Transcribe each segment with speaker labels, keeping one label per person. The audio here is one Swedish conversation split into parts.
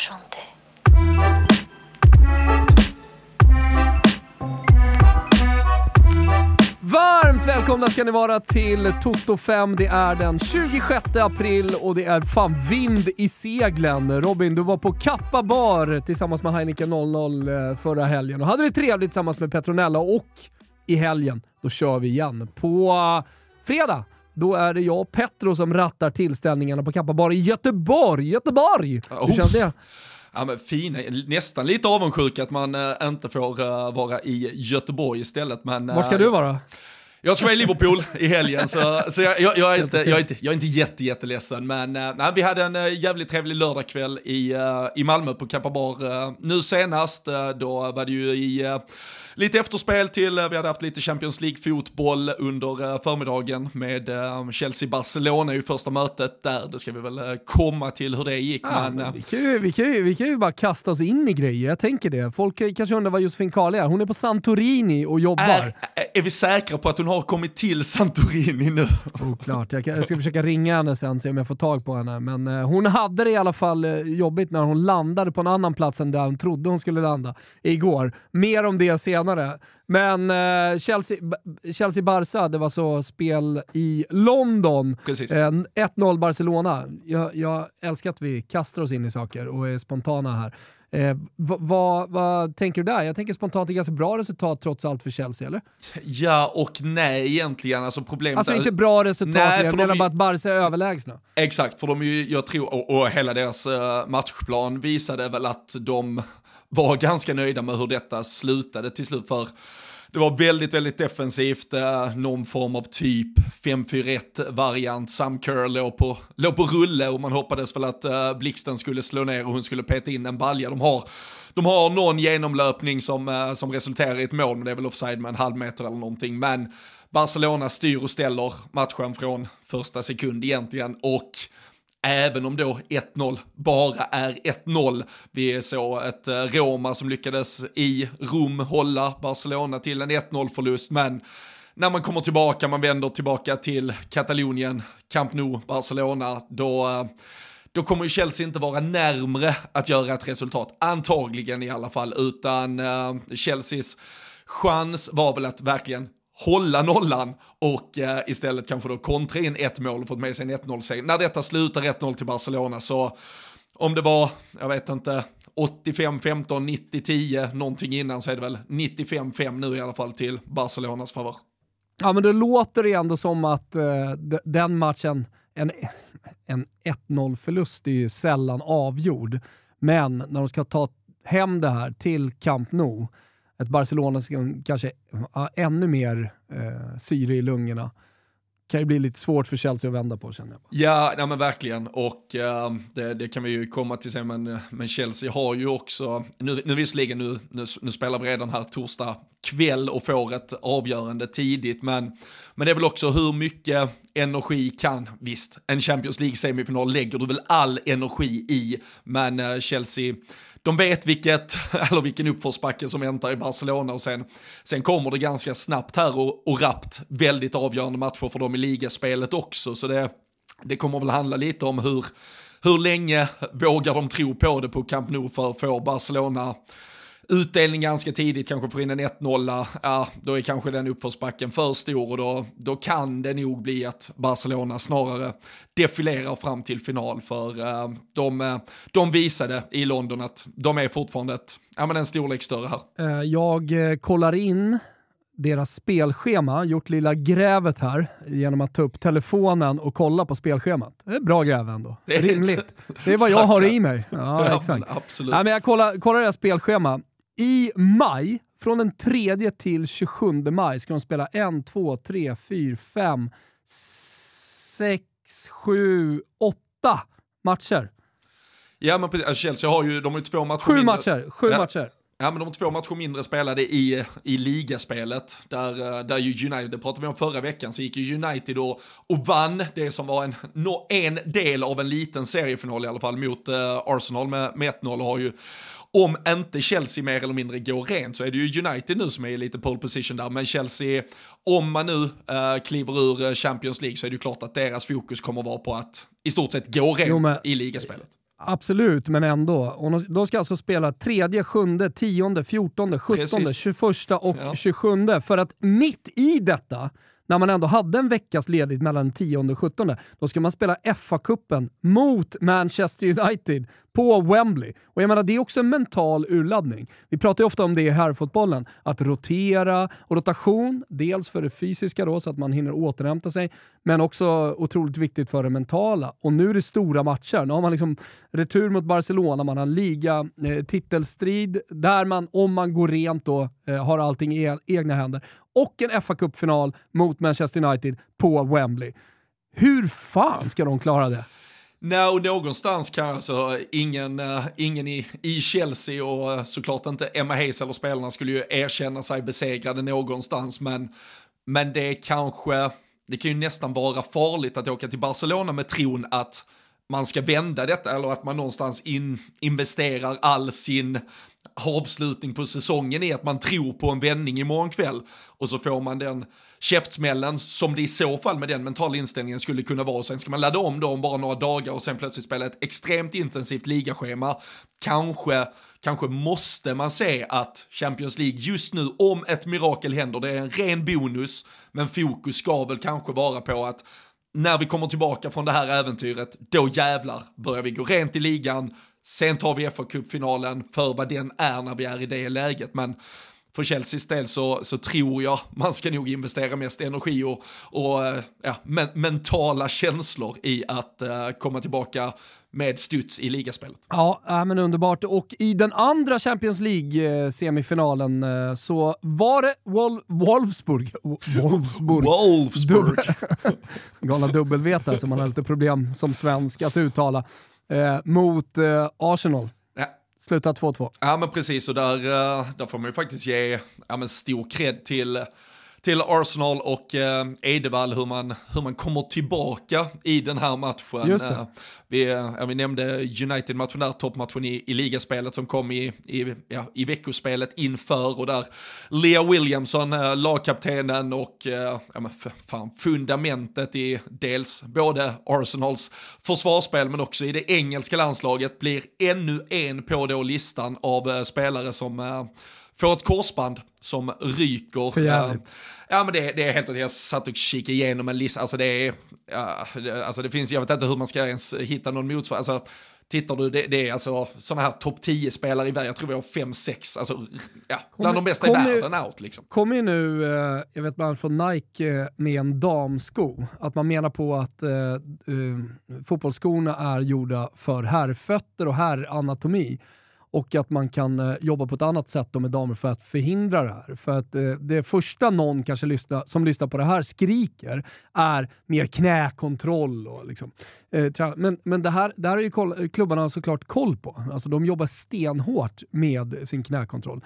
Speaker 1: chanter.
Speaker 2: Varmt välkomna ska ni vara till Toto 5. Det är den 26 april och det är fan vind i seglen. Robin, du var på Kappa bar tillsammans med Heineken 00 eh, förra helgen och hade det trevligt tillsammans med Petronella och i helgen, då kör vi igen. På eh, fredag då är det jag och Petro som rattar tillställningarna på Kappa bar i Göteborg. Göteborg! Hur känns det?
Speaker 3: Ja men fina, nästan lite avundsjuk att man äh, inte får äh, vara i Göteborg istället. Men, äh,
Speaker 2: Var ska du vara?
Speaker 3: Jag ska vara i Liverpool i helgen, så, så jag, jag, jag, är inte, jag, är inte, jag är inte jätte, jätteledsen. Men nej, vi hade en jävligt trevlig lördagkväll i, i Malmö på Kappa Bar. Nu senast, då var det ju i lite efterspel till, vi hade haft lite Champions League-fotboll under förmiddagen med Chelsea-Barcelona i första mötet där. Det ska vi väl komma till hur det gick.
Speaker 2: Ja,
Speaker 3: men,
Speaker 2: vi, kan ju, vi, kan ju, vi kan ju bara kasta oss in i grejer, jag tänker det. Folk kanske undrar vad Josefin Kahle är. Hon är på Santorini och jobbar.
Speaker 3: Är, är vi säkra på att hon har kommit till Santorini nu?
Speaker 2: Oklart. Jag, jag ska försöka ringa henne sen, se om jag får tag på henne. Men eh, hon hade det i alla fall eh, jobbigt när hon landade på en annan plats än där hon trodde hon skulle landa igår. Mer om det senare. Men eh, Chelsea, Chelsea-Barca, det var så spel i London. Eh, 1-0 Barcelona. Jag, jag älskar att vi kastar oss in i saker och är spontana här. Eh, vad, vad, tänker du där? Jag tänker spontant är ganska bra resultat trots allt för Chelsea, eller?
Speaker 3: Ja och nej egentligen. Alltså problemet
Speaker 2: Alltså
Speaker 3: är...
Speaker 2: inte bra resultat,
Speaker 3: Nej,
Speaker 2: jag menar bara att Barca är överlägsna.
Speaker 3: Exakt, för de jag tror, och, och hela deras eh, matchplan visade väl att de var ganska nöjda med hur detta slutade till slut. För det var väldigt, väldigt defensivt, eh, någon form av typ 5-4-1-variant. Sam Kerr låg på, låg på rulle och man hoppades väl att eh, Blixten skulle slå ner och hon skulle peta in en balja. De har, de har någon genomlöpning som, eh, som resulterar i ett mål, men det är väl offside med en halv meter eller någonting. Men Barcelona styr och ställer matchen från första sekund egentligen och Även om då 1-0 bara är 1-0. Vi såg ett eh, Roma som lyckades i Rom hålla Barcelona till en 1-0 förlust, men när man kommer tillbaka, man vänder tillbaka till Katalonien, Camp Nou, Barcelona, då, eh, då kommer ju Chelsea inte vara närmre att göra ett resultat, antagligen i alla fall, utan eh, Chelseas chans var väl att verkligen hålla nollan och eh, istället kanske då kontra in ett mål och fått med sig en 1-0 seger. När detta slutar 1-0 till Barcelona så om det var, jag vet inte, 85-15, 90-10 någonting innan så är det väl 95-5 nu i alla fall till Barcelonas favör.
Speaker 2: Ja, men det låter ändå som att eh, den matchen, en, en 1-0 förlust är ju sällan avgjord. Men när de ska ta hem det här till Camp Nou, ett Barcelona som kanske har ännu mer eh, syre i lungorna, kan ju bli lite svårt för Chelsea att vända på känner jag.
Speaker 3: Ja, nej men verkligen. Och äh, det, det kan vi ju komma till sen, men, men Chelsea har ju också, nu, nu visserligen, nu, nu, nu spelar vi redan här torsdag kväll och får ett avgörande tidigt, men, men det är väl också hur mycket energi kan, visst, en Champions League-semifinal lägger du väl all energi i, men äh, Chelsea de vet vilket, eller vilken uppförsbacke som väntar i Barcelona och sen, sen kommer det ganska snabbt här och, och rappt väldigt avgörande matcher för dem i ligaspelet också. Så det, det kommer väl handla lite om hur, hur länge vågar de tro på det på Camp Nou för att få Barcelona utdelning ganska tidigt, kanske får in en 1-0, ja, då är kanske den uppförsbacken för stor och då, då kan det nog bli att Barcelona snarare defilerar fram till final för eh, de, eh, de visade i London att de är fortfarande ett, ja, men en storlek större här.
Speaker 2: Eh, jag eh, kollar in deras spelschema, gjort lilla grävet här genom att ta upp telefonen och kolla på spelschemat. Det är bra gräv ändå.
Speaker 3: Det är
Speaker 2: Rimligt. Det är vad jag har i mig. Ja,
Speaker 3: Ja,
Speaker 2: exakt.
Speaker 3: men absolut.
Speaker 2: Nej, men jag kollar, kollar deras spelschema. I maj, från den 3 till 27 maj, ska de spela 1, 2, 3, 4, 5, 6, 7, 8 matcher.
Speaker 3: Ja men precis, alltså Chelsea har ju, de har ju två matcher
Speaker 2: Sju
Speaker 3: mindre.
Speaker 2: matcher. Sju
Speaker 3: Ja.
Speaker 2: matcher.
Speaker 3: Ja men de två matcher mindre spelade i, i ligaspelet. Där, eh, där ju United, det pratade vi om förra veckan, så gick ju United och, och vann det som var en, en del av en liten seriefinal i alla fall mot eh, Arsenal med, med 1-0 och har ju om inte Chelsea mer eller mindre går rent så är det ju United nu som är i lite pole position där. Men Chelsea, om man nu eh, kliver ur eh, Champions League så är det ju klart att deras fokus kommer vara på att i stort sett gå rent
Speaker 2: Jo, men-
Speaker 3: i ligaspelet.
Speaker 2: Absolut, men ändå. Och de ska alltså spela tredje, sjunde, tionde, fjortonde, sjuttonde, tjugoförsta och ja. 27. För att mitt i detta när man ändå hade en veckas ledigt mellan den 10 och 17, då ska man spela FA-cupen mot Manchester United på Wembley. Och jag menar, det är också en mental urladdning. Vi pratar ju ofta om det i herrfotbollen, att rotera och rotation, dels för det fysiska då, så att man hinner återhämta sig, men också otroligt viktigt för det mentala. Och nu är det stora matcher. Nu har man liksom retur mot Barcelona, man har liga, eh, titelstrid, där man, om man går rent då, eh, har allting i e-, egna händer. Och en fa Cup-final mot Manchester United på Wembley. Hur fan ska de klara det?
Speaker 3: Nej, och någonstans kan alltså ingen, eh, ingen i, i Chelsea och eh, såklart inte Emma Hayes eller spelarna skulle ju erkänna sig besegrade någonstans, men, men det kanske, det kan ju nästan vara farligt att åka till Barcelona med tron att man ska vända detta eller att man någonstans in, investerar all sin avslutning på säsongen i att man tror på en vändning imorgon kväll och så får man den käftsmällen som det i så fall med den mentala inställningen skulle kunna vara. Sen ska man ladda om då om bara några dagar och sen plötsligt spela ett extremt intensivt ligaschema. Kanske, kanske måste man se att Champions League just nu, om ett mirakel händer, det är en ren bonus, men fokus ska väl kanske vara på att när vi kommer tillbaka från det här äventyret, då jävlar börjar vi gå rent i ligan, sen tar vi fa Cup-finalen för vad den är när vi är i det läget, men för Chelseas del så, så tror jag man ska nog investera mest energi och, och eh, ja, men, mentala känslor i att uh, komma tillbaka med studs i ligaspelet.
Speaker 2: Ja, äh, men underbart. Och i den andra Champions League-semifinalen eh, så var det Wol Wolfsburg.
Speaker 3: Wolfsburg. Wolfsburg.
Speaker 2: Galna dubbelveta som man har lite problem som svensk att uttala. Eh, mot eh, Arsenal. Slutat 2-2.
Speaker 3: Ja men precis, och där, eh, där får man ju faktiskt ge ja, men stor cred till till Arsenal och eh, Edevall hur man, hur man kommer tillbaka i den här matchen.
Speaker 2: Eh,
Speaker 3: vi, ja, vi nämnde United-matchen där, toppmatchen i, i ligaspelet som kom i, i, ja, i veckospelet inför och där Lea Williamson, eh, lagkaptenen och eh, ja, men fan, fundamentet i dels både Arsenals försvarsspel men också i det engelska landslaget blir ännu en på då listan av eh, spelare som eh, får ett korsband som ryker.
Speaker 2: För jävligt.
Speaker 3: Ja men det, det är helt att jag satt och kikade igenom en lista, alltså det är, det, alltså det finns, jag vet inte hur man ska ens hitta någon motsvarighet, alltså tittar du, det, det är alltså sådana här topp 10-spelare i världen, jag tror vi har 5-6, alltså ja, bland de bästa i världen out liksom.
Speaker 2: Kommer ju nu, eh, jag vet bland annat från Nike eh, med en damsko, att man menar på att eh, eh, fotbollsskorna är gjorda för herrfötter och herranatomi och att man kan eh, jobba på ett annat sätt med damer för att förhindra det här. För att eh, det första någon kanske lyssna, som lyssnar på det här skriker är mer knäkontroll. Och liksom, eh, men men det, här, det här är ju koll, klubbarna såklart koll på. Alltså, de jobbar stenhårt med sin knäkontroll.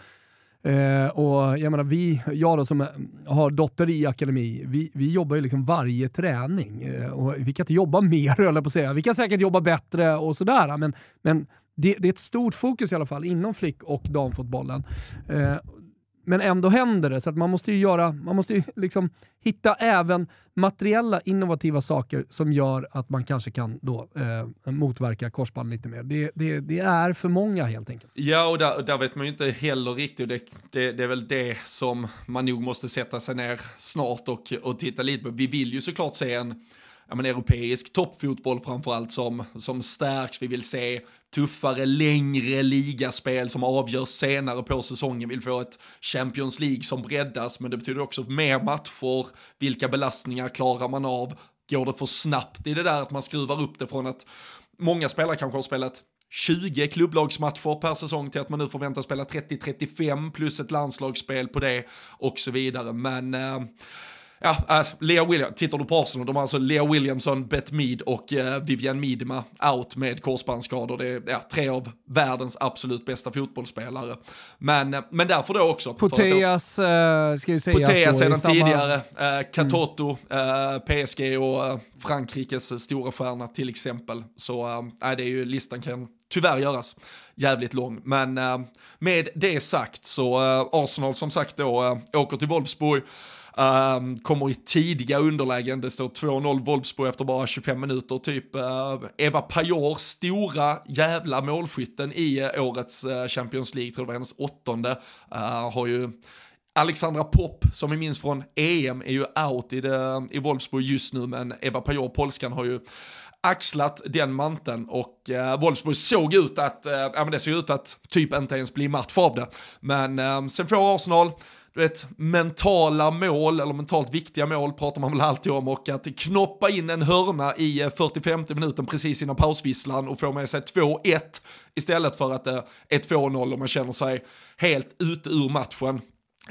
Speaker 2: Eh, och jag menar, vi, jag då som eh, har dotter i akademi, vi, vi jobbar ju liksom varje träning. Eh, och vi kan inte jobba mer, höll jag på att säga. Vi kan säkert jobba bättre och sådär, men, men det, det, är ett stort fokus i alla fall inom flick och damfotbollen. Eh, men ändå händer det, så att man måste ju göra, man måste ju liksom hitta även materiella innovativa saker som gör att man kanske kan då eh, motverka korsband lite mer. Det, det, det, är för många helt enkelt.
Speaker 3: Ja, och där, där vet man ju inte heller riktigt, det, det, det, är väl det som man nog måste sätta sig ner snart och, och titta lite på. Vi vill ju såklart se en ja, men, europeisk toppfotboll framförallt som, som stärks. Vi vill se tuffare, längre ligaspel som avgörs senare på säsongen. Vi vill få ett Champions League som breddas, men det betyder också mer matcher. Vilka belastningar klarar man av? Går det för snabbt i det där att man skruvar upp det från att många spelare kanske har spelat 20 klubblagsmatcher per säsong till att man nu förväntas spela 30-35 plus ett landslagsspel på det och så vidare. Men eh, ja, äh, Lea Williams, tittar du på Arsenal, de har alltså Lea Williamson, Beth Mead och uh, Vivian Miedema out med korsbandsskador. Det är ja, tre av världens absolut bästa fotbollsspelare. Men, uh, men därför då också.
Speaker 2: Poteas, uh, ska ju sägas
Speaker 3: Poteas sedan samma... tidigare, uh, Katoto, mm. PSG och Frankrikes stora stjärna till exempel. Så uh, det är ju listan kan tyvärr göras jävligt lång. Men med det sagt så Arsenal som sagt då åker till Wolfsburg Um, kommer i tidiga underlägen, det står 2-0 Wolfsburg efter bara 25 minuter. Typ. Uh, Eva Pajor, stora jävla målskytten i uh, årets uh, Champions League, tror det var hennes åttonde, har ju Alexandra Popp, som vi minns från EM, är ju out i, det, i Wolfsburg just nu, men Eva Pajor, polskan, har ju axlat den manteln. Och eh, Wolfsburg såg ut att, eh, ja men det såg ut att typ inte ens bli match av det. Men eh, sen får Arsenal, du vet, mentala mål, eller mentalt viktiga mål pratar man väl alltid om, och att knoppa in en hörna i eh, 45 minuten precis innan pausvisslan och få med sig 2-1 istället för att det är 2-0 och man känner sig helt ute ur matchen.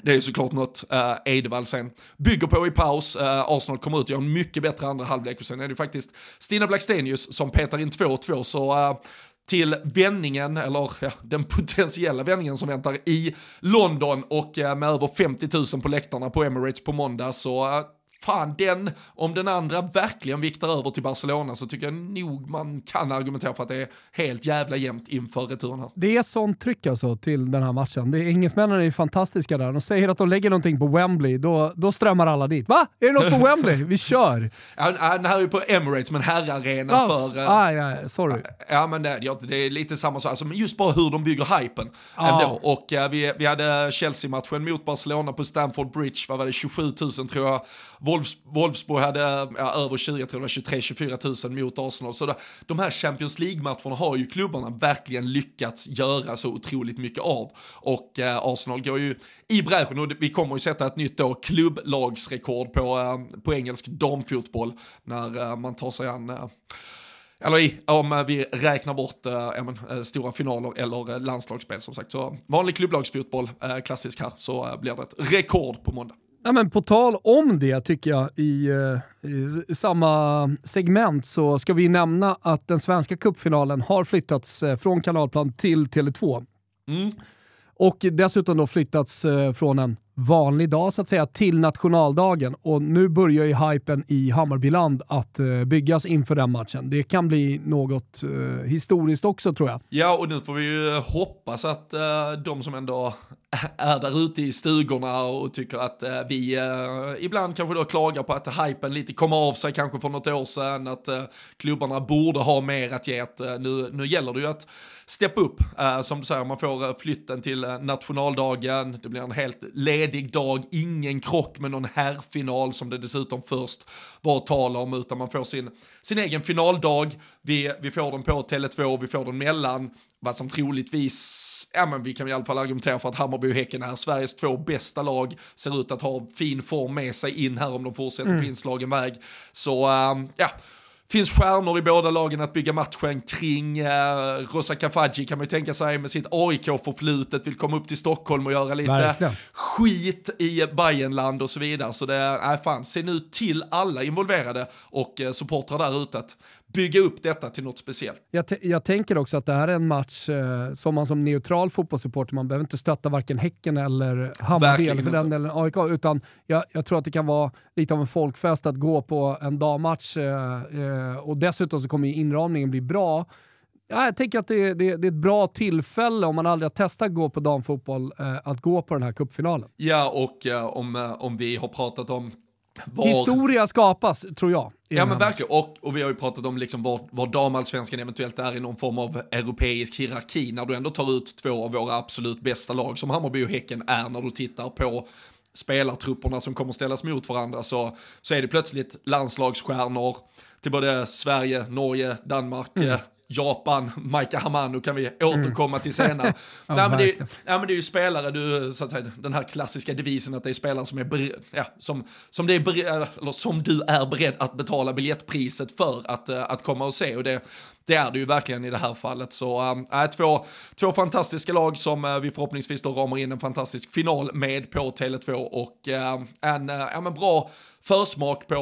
Speaker 3: Det är såklart något uh, Eidevall sen bygger på i paus. Uh, Arsenal kommer ut och gör en mycket bättre andra halvlek och sen är det faktiskt Stina Blackstenius som petar in 2-2 så uh, till vändningen, eller ja, den potentiella vändningen som väntar i London och eh, med över 50 000 på läktarna på Emirates på måndag så eh, fan den, om den andra verkligen viktar över till Barcelona så tycker jag nog man kan argumentera för att det är helt jävla jämnt inför returen här.
Speaker 2: Det är sånt tryck alltså till den här matchen. Det är, engelsmännen är ju fantastiska där. De säger att de lägger någonting på Wembley, då, då strömmar alla dit. Va? Är det något på Wembley? Vi kör!
Speaker 3: Ja, den här är ju på Emirates, men herrarena
Speaker 2: ja,
Speaker 3: för...
Speaker 2: Ah, ja, sorry.
Speaker 3: Ja, men det, det är lite samma sak, alltså, just bara hur de bygger hypen ah. ändå. Och uh, vi, vi hade Chelsea-matchen mot Barcelona på Stamford Bridge, vad var det, 27 000 tror jag. Wolfs, Wolfsburg hade ja, över 20, jag tror det var 23-24 000 mot Arsenal. Så det, de här Champions League-matcherna har ju klubbarna verkligen lyckats göra så otroligt mycket av. Och eh, Arsenal går ju i bräschen och vi kommer ju sätta ett nytt då klubblagsrekord på, eh, på engelsk damfotboll när eh, man tar sig an eh, eller i, om eh, vi räknar bort äh, men, eh, stora finaler eller landslagsspel som sagt. Så vanlig klubblagsfotboll, äh, klassisk här, så äh, blir det ett rekord på måndag.
Speaker 2: Ja, men på tal om det tycker jag, i, eh, i, samma segment så ska vi nämna att den svenska cupfinalen har flyttats eh, från kanalplan till Tele2. Mm. Och dessutom då flyttats eh, från en vanlig dag så att säga till nationaldagen och nu börjar ju hypen i Hammarbyland att uh, byggas inför den matchen. Det kan bli något uh, historiskt också tror jag.
Speaker 3: Ja, och nu får vi ju eh, hoppas att uh, de som ändå är där ute i stugorna och tycker att vi ibland kanske då klagar på att hypen lite kom av sig kanske för något år sedan, att klubbarna borde ha mer att ge. Att, nu, nu gäller det ju att steppa upp, som du säger, man får flytten till nationaldagen, det blir en helt led ledig dag, ingen krock med någon herrfinal som det dessutom först var tal om, utan man får sin, sin egen finaldag. Vi, vi får den på Tele2, vi får den mellan vad som troligtvis, ja men vi kan i alla fall argumentera för att Hammarby och Häcken är Sveriges två bästa lag, ser ut att ha fin form med sig in här om de fortsätter mm. på inslagen väg. Så uh, ja, finns stjärnor i båda lagen att bygga matchen kring. Eh, Rosa Kafaji kan man ju tänka sig med sitt AIK-förflutet, vill komma upp till Stockholm och göra lite Verkligen. skit i Bayernland och så vidare. Så det är, äh, fan, se nu till alla involverade och eh, supportrar där ute att bygga upp detta till något speciellt.
Speaker 2: Jag, jag, tänker också att det här är en match eh, som man som neutral fotbollssupporter, man behöver inte stötta varken Häcken eller Hammarby eller för den delen AIK, utan jag, jag, tror att det kan vara lite av en folkfest att gå på en dammatch eh, eh, och dessutom så kommer inramningen bli bra. Ja, jag tänker att det, det, det, är ett bra tillfälle om man aldrig har testat att gå på damfotboll, eh, att gå på den här cupfinalen.
Speaker 3: Ja, och eh, om, eh, om vi har pratat om
Speaker 2: var... Historia skapas, tror jag.
Speaker 3: Ja men verkligen, och, och vi har ju pratat om liksom var, var damallsvenskan eventuellt är i någon form av europeisk hierarki, när du ändå tar ut två av våra absolut bästa lag, som Hammarby och Häcken är när du tittar på spelartrupperna som kommer ställas mot varandra, så, så är det plötsligt landslagsstjärnor till både Sverige, Norge, Danmark, mm. Eh, Japan, Maika Hamano kan vi återkomma till senare. ja, nej, men det, nej, men det är ju spelare, du, så att säga, den här klassiska devisen att det är spelare som är bered, ja, som, som, det är bered, eller som du är beredd att betala biljettpriset för att, eh, att komma och se. Och det, det är det ju verkligen i det här fallet. Så äh, två, två fantastiska lag som äh, vi förhoppningsvis då ramar in en fantastisk final med på Tele2 och äh, en äh, men bra försmak på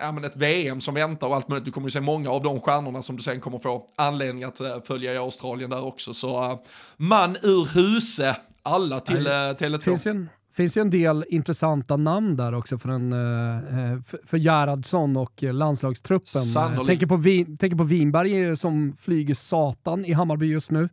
Speaker 3: äh, men ett VM som väntar och allt möjligt. Du kommer ju se många av de stjärnorna som du sen kommer få anledning att äh, följa i Australien där också. Så äh, man ur huse, alla till äh, Tele2
Speaker 2: finns ju en del intressanta namn där också för, en, uh, för Gerhardsson och landslagstruppen. Sannolikt. Tänker på, Vin, tänker på Winberg som flyger satan i Hammarby just nu.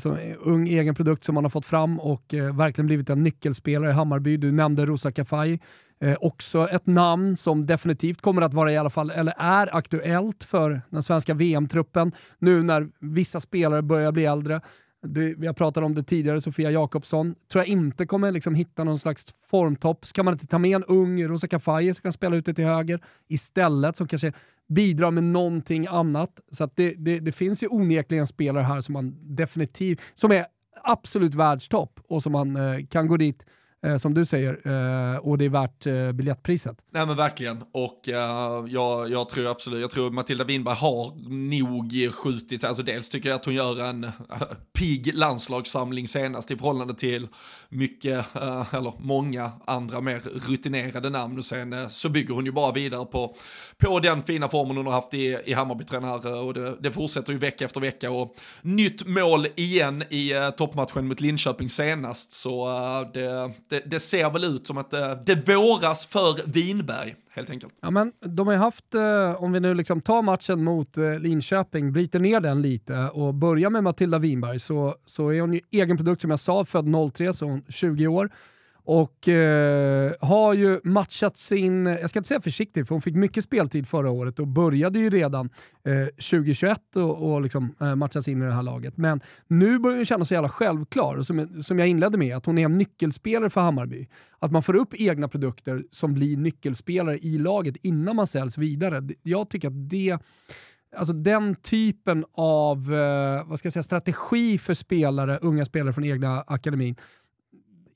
Speaker 2: Så, ung egen produkt som man har fått fram och verkligen blivit en nyckelspelare i Hammarby. Du nämnde Rosa Kafaj. Eh, också ett namn som definitivt kommer att vara i alla fall, eller är aktuellt för den svenska VM-truppen nu när vissa spelare börjar bli äldre. Det, vi har pratat om det tidigare, Sofia Jakobsson. Tror jag inte kommer liksom hitta någon slags formtopp. Ska man inte ta med en ung Rosa Kafaji som kan spela ute till höger istället, som kanske bidrar med någonting annat. Så det, det, det, finns ju onekligen spelare här som man definitivt, som är absolut världstopp och som man eh, kan gå dit eh, som du säger, eh, och det är värt eh, biljettpriset.
Speaker 3: Nej men verkligen, och eh, jag, jag, tror absolut, jag tror Matilda Winberg har nog skjutit, alltså dels tycker jag att hon gör en uh, pigg landslagssamling senast i förhållande till mycket, eh, eller många andra mer rutinerade namn. Och sen så bygger hon ju bara vidare på, på den fina formen hon har haft i, i Hammarbyträn här och det, det, fortsätter ju vecka efter vecka. Och nytt mål igen i toppmatchen mot Linköping senast. Så det, det, det, ser väl ut som att det, det våras för Vinberg helt enkelt.
Speaker 2: Ja, men de har ju haft, eh, om vi nu liksom tar matchen mot eh, Linköping, bryter ner den lite och börjar med Matilda Winberg så, så är hon ju egen produkt som jag sa, född 03, så hon 20 år. Och eh, har ju matchat sin, jag ska inte säga försiktigt, för hon fick mycket speltid förra året och började ju redan eh, 2021 och, och liksom, eh, matchas in i det här laget. Men nu börjar hon känna sig jävla självklar, som, som jag inledde med, att hon är en nyckelspelare för Hammarby. Att man får upp egna produkter som blir nyckelspelare i laget innan man säljs vidare. Jag tycker att det Alltså den typen av eh, vad ska jag säga, strategi för spelare, unga spelare från egna akademin,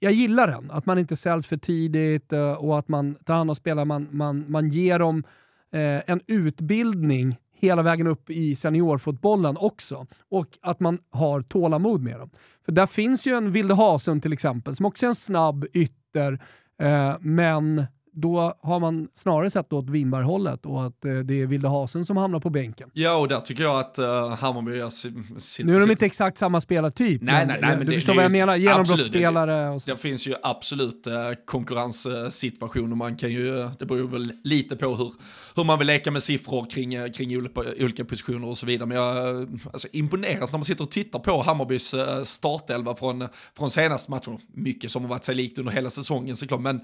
Speaker 2: jag gillar den. Att man inte säljs för tidigt eh, och att man tar hand om spelare, man, man, man ger dem eh, en utbildning hela vägen upp i seniorfotbollen också. Och att man har tålamod med dem. För där finns ju en Vilde Hasund till exempel, som också är en snabb ytter, eh, men då har man snarare sett åt Winberg-hållet och att eh, det är Vilde Hasen som hamnar på bänken.
Speaker 3: Ja, och där tycker jag att uh, Hammarby gör sin,
Speaker 2: sin, Nu är de inte exakt samma spelartyp.
Speaker 3: Nej, nej, nej.
Speaker 2: Men du det, förstår det, vad jag menar, genombrottsspelare och
Speaker 3: så. Det finns ju absolut uh, konkurrenssituationer, man kan ju, det beror väl lite på hur, hur man vill leka med siffror kring, kring olika, olika positioner och så vidare. Men jag alltså, imponeras när man sitter och tittar på Hammarbys startelva från, från senaste matchen. Mycket som har varit sig likt under hela säsongen såklart, men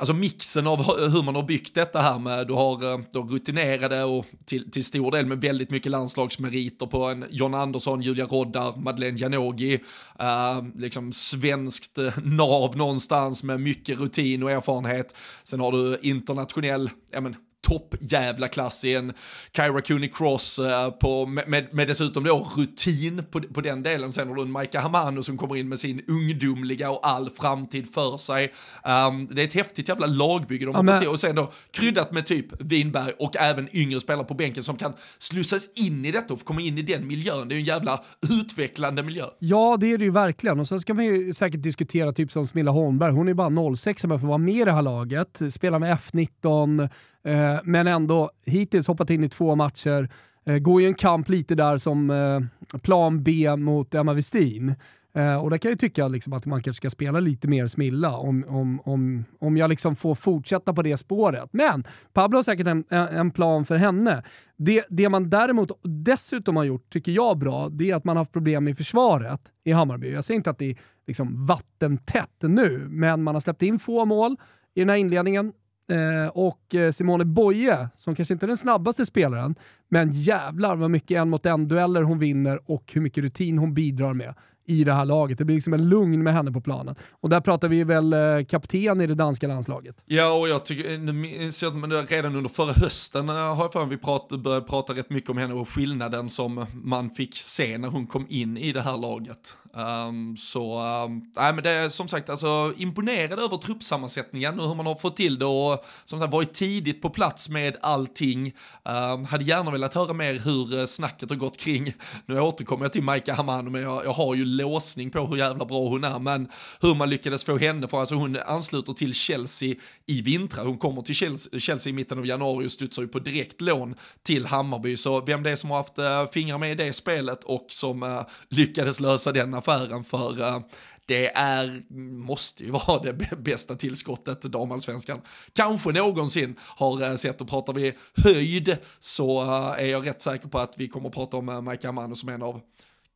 Speaker 3: alltså mixen av hur man har byggt detta här med, du har eh, då rutinerade och till, till stor del med väldigt mycket landslagsmeriter på en John Andersson, Julia Roddar, Madeleine Janogy, uh, eh, liksom svenskt eh, nav någonstans med mycket rutin och erfarenhet. Sen har du internationell, ja men toppjävla klass i en Kyra Cooney Cross uh, på, med, med dessutom då rutin på, på den delen. Sen har du en Maika Hamano som kommer in med sin ungdomliga och all framtid för sig. Um, det är ett häftigt jävla lagbygge de har ja, fått till och sen då kryddat med typ Winberg och även yngre spelare på bänken som kan slussas in i detta och komma in i den miljön. Det är ju en jävla utvecklande miljö.
Speaker 2: Ja, det är det ju verkligen. Och sen ska man ju säkert diskutera typ som Smilla Holmberg. Hon är bara 06 som får vara med i det här laget. Spelar med F19, Eh, Eh, men ändå hittills hoppat in i två matcher. Eh, går ju en kamp lite där som eh, plan B mot Emma Westin. Uh, och där kan jag tycka liksom att man kanske ska spela lite mer Smilla om, om, om, om jag liksom får fortsätta på det spåret. Men Pablo har säkert en, en plan för henne. Det, det man däremot dessutom har gjort, tycker jag bra, det är att man har haft problem i försvaret i Hammarby. Jag säger inte att det är liksom vattentätt nu, men man har släppt in få mål i den här inledningen. Eh, och eh, Simone Boye, som kanske inte är den snabbaste spelaren, men jävlar vad mycket en mot en-dueller hon vinner och hur mycket rutin hon bidrar med i det här laget. Det blir liksom en lugn med henne på planen. Och där pratar vi väl eh, kapten i det danska landslaget.
Speaker 3: Ja, och jag tycker, eh, redan under förra hösten har jag för mig vi prat, började prata rätt mycket om henne och skillnaden som man fick se när hon kom in i det här laget. Um, så, um, nej men det är som sagt alltså imponerad över truppsammansättningen och hur man har fått till det och som sagt varit tidigt på plats med allting. Um, hade gärna velat höra mer hur eh, snacket har gått kring, nu återkommer jag till Maika Hamano men jag, jag, har ju låsning på hur jävla bra hon är, men hur man lyckades få henne, för alltså hon ansluter till Chelsea i vintrar, hon kommer till Chelsea, Chelsea i mitten av januari och studsar ju på direkt lån till Hammarby, så vem det är som har haft uh, fingrar med i det spelet och som uh, lyckades lösa den affären för eh, det är, måste ju vara det bästa tillskottet damallsvenskan kanske någonsin har eh, sett. Och pratar vi höjd så eh, är jag rätt säker på att vi kommer att prata om Mike Amano som en av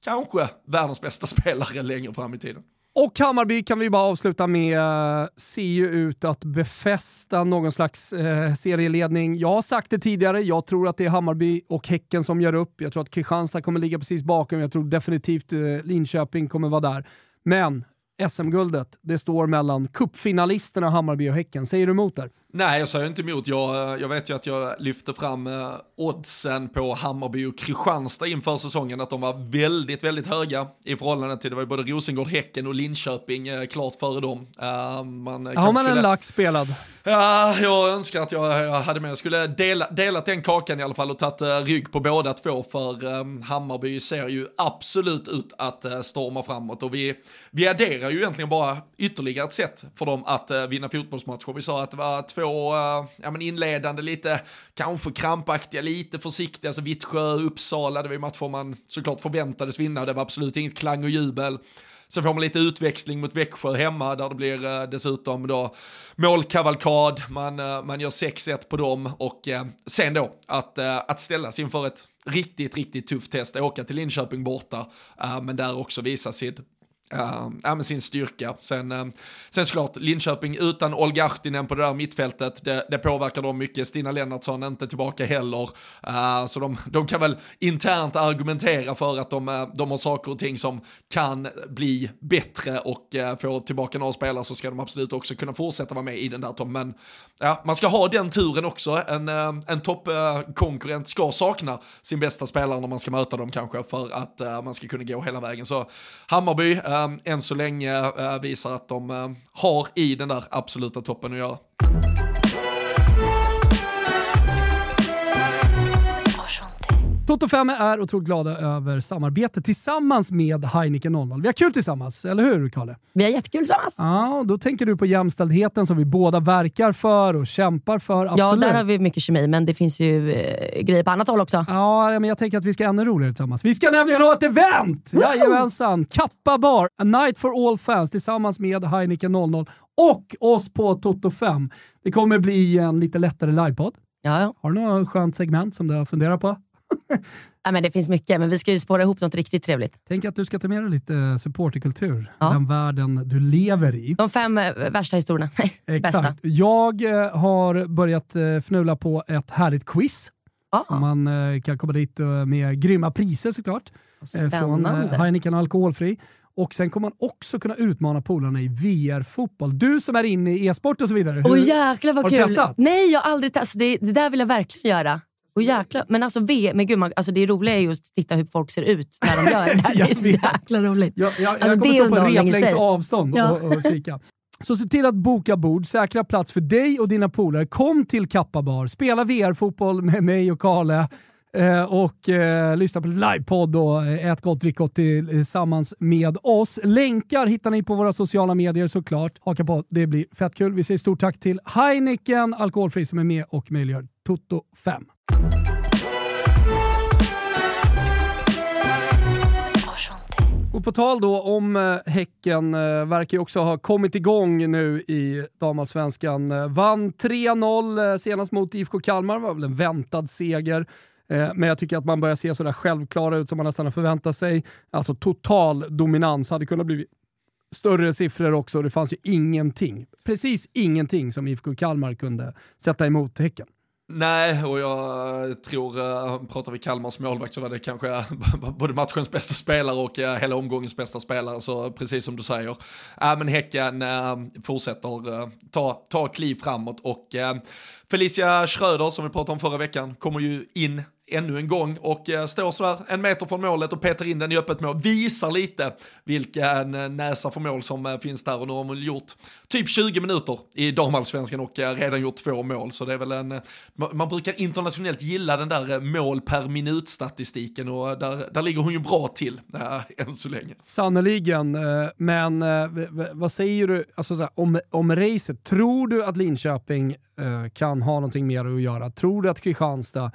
Speaker 3: kanske världens bästa spelare längre fram i tiden.
Speaker 2: Och Hammarby kan vi bara avsluta med, ser ju ut att befästa någon slags eh, serieledning. Jag har sagt det tidigare, jag tror att det är Hammarby och Häcken som gör upp. Jag tror att Kristianstad kommer ligga precis bakom, jag tror definitivt eh, Linköping kommer vara där. Men SM-guldet, det står mellan kuppfinalisterna Hammarby och Häcken. Säger du emot där?
Speaker 3: Nej, jag säger inte emot. Jag, jag vet ju att jag lyfte fram eh, oddsen på Hammarby och Kristianstad inför säsongen, att de var väldigt, väldigt höga i förhållande till, det var ju både Rosengård, Häcken och Linköping eh, klart före dem.
Speaker 2: Man Har man skulle... en lax spelad?
Speaker 3: Ja, jag önskar att jag, jag hade med. Jag skulle dela, delat den kakan i alla fall och tagit rygg på båda två för Hammarby ser ju absolut ut att storma framåt och vi, vi adderar ju egentligen bara ytterligare ett sätt för dem att vinna fotbollsmatcher. Vi sa att det var två uh, ja, men inledande, lite kanske krampaktiga, lite försiktiga, alltså Vittsjö, Uppsala, det var ju matcher man såklart förväntades vinna, det var absolut inget klang och jubel. Sen får man lite utväxling mot Växjö hemma där det blir eh, dessutom då målkavalkad, man, eh, man gör 6-1 på dem och eh, sen då att, eh, att ställas inför ett riktigt, riktigt tufft test, åka till Linköping borta, eh, men där också visa sitt Uh, ja, sin styrka. Sen, uh, sen såklart, Linköping utan Olga Ahtinen på det där mittfältet, det, det påverkar dem mycket. Stina Lennartsson är inte tillbaka heller. Uh, så de, de kan väl internt argumentera för att de, de har saker och ting som kan bli bättre och uh, få tillbaka några spelare så ska de absolut också kunna fortsätta vara med i den där toppen. Men ja, man ska ha den turen också. En, en toppkonkurrent ska sakna sin bästa spelare när man ska möta dem kanske för att man ska kunna gå hela vägen. Så Hammarby, Ehm, än så länge eh, visar att de eh, har i den där absoluta toppen att göra.
Speaker 2: Toto 5 är otroligt glada över samarbetet tillsammans med Heineken 00. Vi har kul tillsammans, eller hur Kalle?
Speaker 1: Vi har jättekul tillsammans.
Speaker 2: Ja, då tänker du på jämställdheten som vi båda verkar för och kämpar för. Absolut.
Speaker 1: Ja, där har vi mycket kemi, men det finns ju eh, grejer på annat håll också.
Speaker 2: Ja, men jag tänker att vi ska ännu roligare tillsammans. Vi ska nämligen ha ett event! Woo! Jajamensan! Kappa Bar, A Night for All Fans tillsammans med Heineken 00 och oss på Toto 5. Det kommer bli en lite lättare livepodd.
Speaker 1: Ja, ja.
Speaker 2: Har du något skönt segment som du har funderat på?
Speaker 1: ja, men det finns mycket, men vi ska ju spåra ihop något riktigt trevligt.
Speaker 2: Tänk att du ska ta med dig lite supporterkultur, ja. den världen du lever i.
Speaker 1: De fem eh, värsta historierna.
Speaker 2: Exakt. Bästa. Jag eh, har börjat eh, fnula på ett härligt quiz. Ah. Man kan komma dit med grymma priser såklart.
Speaker 1: Spännande.
Speaker 2: Från Heineken Alkoholfri. Och sen kommer man också kunna utmana polarna i VR-fotboll. Du som är inne i e-sport och så vidare.
Speaker 1: Åh jäklar vad
Speaker 2: har
Speaker 1: kul!
Speaker 2: Har du testat?
Speaker 1: Nej, jag har aldrig testat. Alltså, det, det där vill jag verkligen göra. Och jäkla, men alltså, v, men gud, man, alltså det roliga är ju att titta hur folk ser ut när de gör det här. det är så jäkla roligt.
Speaker 2: Jag, jag, alltså, jag kommer stå på replängds avstånd ja. och, och kika. Så se till att boka bord, säkra plats för dig och dina polare. Kom till Kappa Bar, spela VR-fotboll med mig och Karle eh, och eh, lyssna på livepodd och eh, ät gott, drick gott tillsammans med oss. Länkar hittar ni på våra sociala medier såklart. Haka på, det blir fett kul. Vi säger stort tack till Heineken Alkoholfri som är med och möjliggör Toto 5. Och på tal då om eh, Häcken, eh, verkar ju också ha kommit igång nu i damallsvenskan. Eh, vann 3-0 senast mot IFK Kalmar, var väl en väntad seger. Men jag tycker att man börjar se sådär självklara ut som man nästan har förväntat sig. Alltså total dominans, hade kunnat bli större siffror också. Det fanns ju ingenting, precis ingenting som IFK Kalmar kunde sätta emot Häcken.
Speaker 3: Nej, och jag tror, eh, pratar vi Kalmars målvakt så var det kanske eh, både matchens bästa spelare och eh, hela omgångens bästa spelare, så precis som du säger. Äh, men Häcken fortsätter ta, ta kliv framåt och Felicia Schröder, som vi pratade om förra veckan, kommer ju in ännu en gång och eh, står sådär en meter från målet och petar in den i öppet mål. Visar lite vilken eh, näsa för mål som eh, finns där och nu har hon gjort typ 20 minuter i damallsvenskan och redan gjort två mål. Så det är väl en, man brukar internationellt gilla den där mål per minut statistiken och där, där ligger hon ju bra till äh, än så länge.
Speaker 2: Sannerligen, men vad säger du alltså såhär, om, om racet? Tror du att Linköping kan ha någonting mer att göra? Tror du att Kristianstad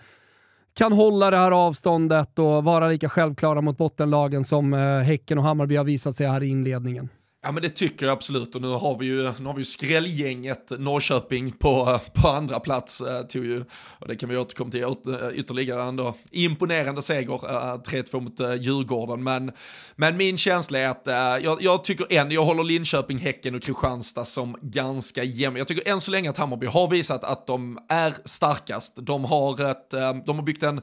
Speaker 2: kan hålla det här avståndet och vara lika självklara mot bottenlagen som eh, Häcken och Hammarby har visat sig här i inledningen.
Speaker 3: Ja men det tycker jag absolut och nu har vi ju, nu har vi ju skrällgänget Norrköping på, på andra plats. Eh, tog ju, och det kan vi återkomma till eh, ytterligare ändå. Imponerande seger, eh, 3-2 mot eh, Djurgården. Men, men min känsla är att eh, jag, jag tycker än, jag håller Linköping, Häcken och Kristianstad som ganska jämna. Jag tycker än så länge att Hammarby har visat att de är starkast. De har, ett, eh, de har byggt en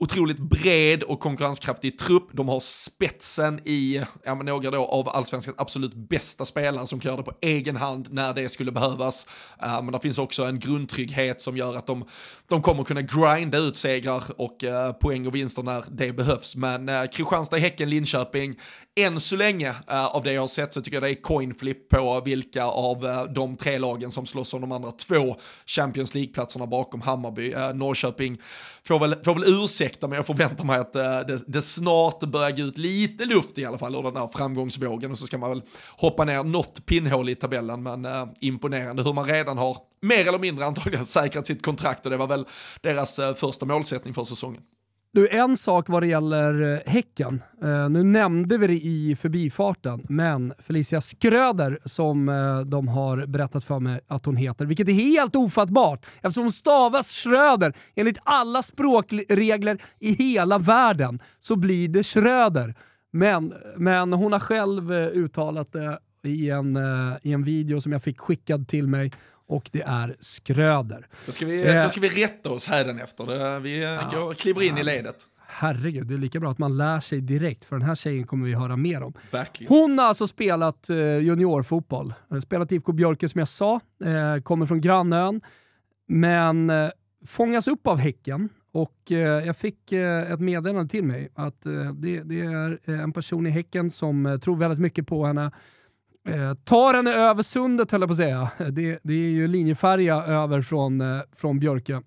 Speaker 3: otroligt bred och konkurrenskraftig trupp. De har spetsen i ja, men några då av allsvenskans absolut bästa spelare som kan göra det på egen hand när det skulle behövas. Uh, men det finns också en grundtrygghet som gör att de, de kommer kunna grinda ut segrar och uh, poäng och vinster när det behövs. Men uh, Kristianstad, Häcken, Linköping, än så länge uh, av det jag har sett så tycker jag det är coin flip på vilka av uh, de tre lagen som slåss om de andra två Champions League-platserna bakom Hammarby. Uh, Norrköping får väl, får väl ursäkta men jag förväntar mig att det, det, snart börjar gå ut lite luft i alla fall ur den här framgångsvågen och så ska man väl hoppa ner något pinnhål i tabellen men imponerande hur man redan har mer eller mindre antagligen säkrat sitt kontrakt och det var väl deras första målsättning för säsongen.
Speaker 2: Du, en sak vad det gäller eh, Häcken. Uh, nu nämnde vi det i förbifarten, men Felicia Skröder som uh, de har berättat för mig att hon heter, vilket är helt ofattbart eftersom hon stavas Schröder. Enligt alla språkregler i hela världen så blir det Schröder. Men, men hon har själv uh, uttalat det i en, i en video som jag fick skickad till mig och det är Skröder.
Speaker 3: Då ska vi, eh, då ska vi rätta oss hädanefter. Vi eh, ja, går, kliver in ja, i ledet.
Speaker 2: Herregud, det är lika bra att man lär sig direkt, för den här tjejen kommer vi höra mer om.
Speaker 3: Verkligen.
Speaker 2: Hon har alltså spelat eh, juniorfotboll. Spelat IFK Björke som jag sa, eh, kommer från grannön, men eh, fångas upp av Häcken och eh, jag fick eh, ett meddelande till mig att eh, det, det, är en person i Häcken som tror väldigt mycket på henne Eh, tar henne över sundet höll jag på att säga. Det, det är ju linjefärja över från, eh, från Björke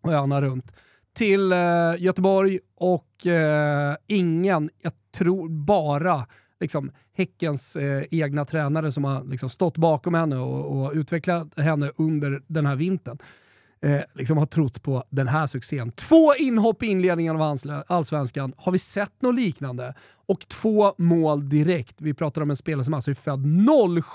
Speaker 2: och öarna runt till eh, Göteborg och eh, ingen, jag tror bara liksom, Häckens eh, egna tränare som har liksom, stått bakom henne och, och utvecklat henne under den här vintern eh, liksom har trott på den här succén. Två inhopp i inledningen av allsvenskan. Har vi sett något liknande? Och två mål direkt. Vi pratar om en spelare som alltså är född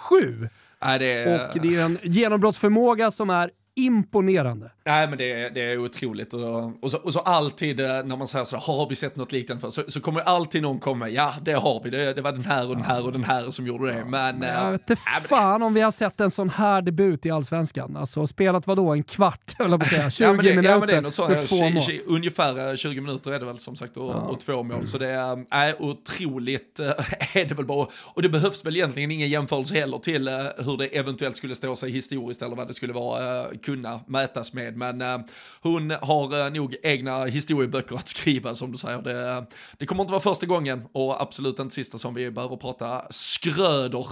Speaker 2: 07.
Speaker 3: Äh, det...
Speaker 2: Och det är en genombrottsförmåga som är imponerande.
Speaker 3: Nej men det är, det är otroligt och, och, så, och så alltid eh, när man säger så har vi sett något liknande för? Så, så kommer alltid någon komma, ja det har vi, det, det var den här och den här och den här som gjorde det. Men,
Speaker 2: men jag vet inte äh, fan det... om vi har sett en sån här debut i allsvenskan. Alltså spelat vadå, en kvart höll jag på att säga, 20 ja, det, minuter ja, men det är något så, två 20, mål.
Speaker 3: Ungefär 20 eh, minuter är det väl som sagt och, ja. och två mål. Så det är äh, otroligt, äh, är det väl bara. Och det behövs väl egentligen ingen jämförelse heller till äh, hur det eventuellt skulle stå sig historiskt eller vad det skulle vara, äh, kunna mätas med. Men äh, hon har äh, nog egna historieböcker att skriva som du säger. Det, det kommer inte vara första gången och absolut inte sista som vi behöver prata skröder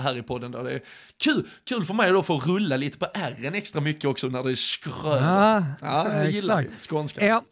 Speaker 3: här i podden. Då. Det är kul, kul för mig då för att rulla lite på r extra mycket också när det är skröder. Ja,
Speaker 2: ja
Speaker 3: jag gillar exakt. skånska.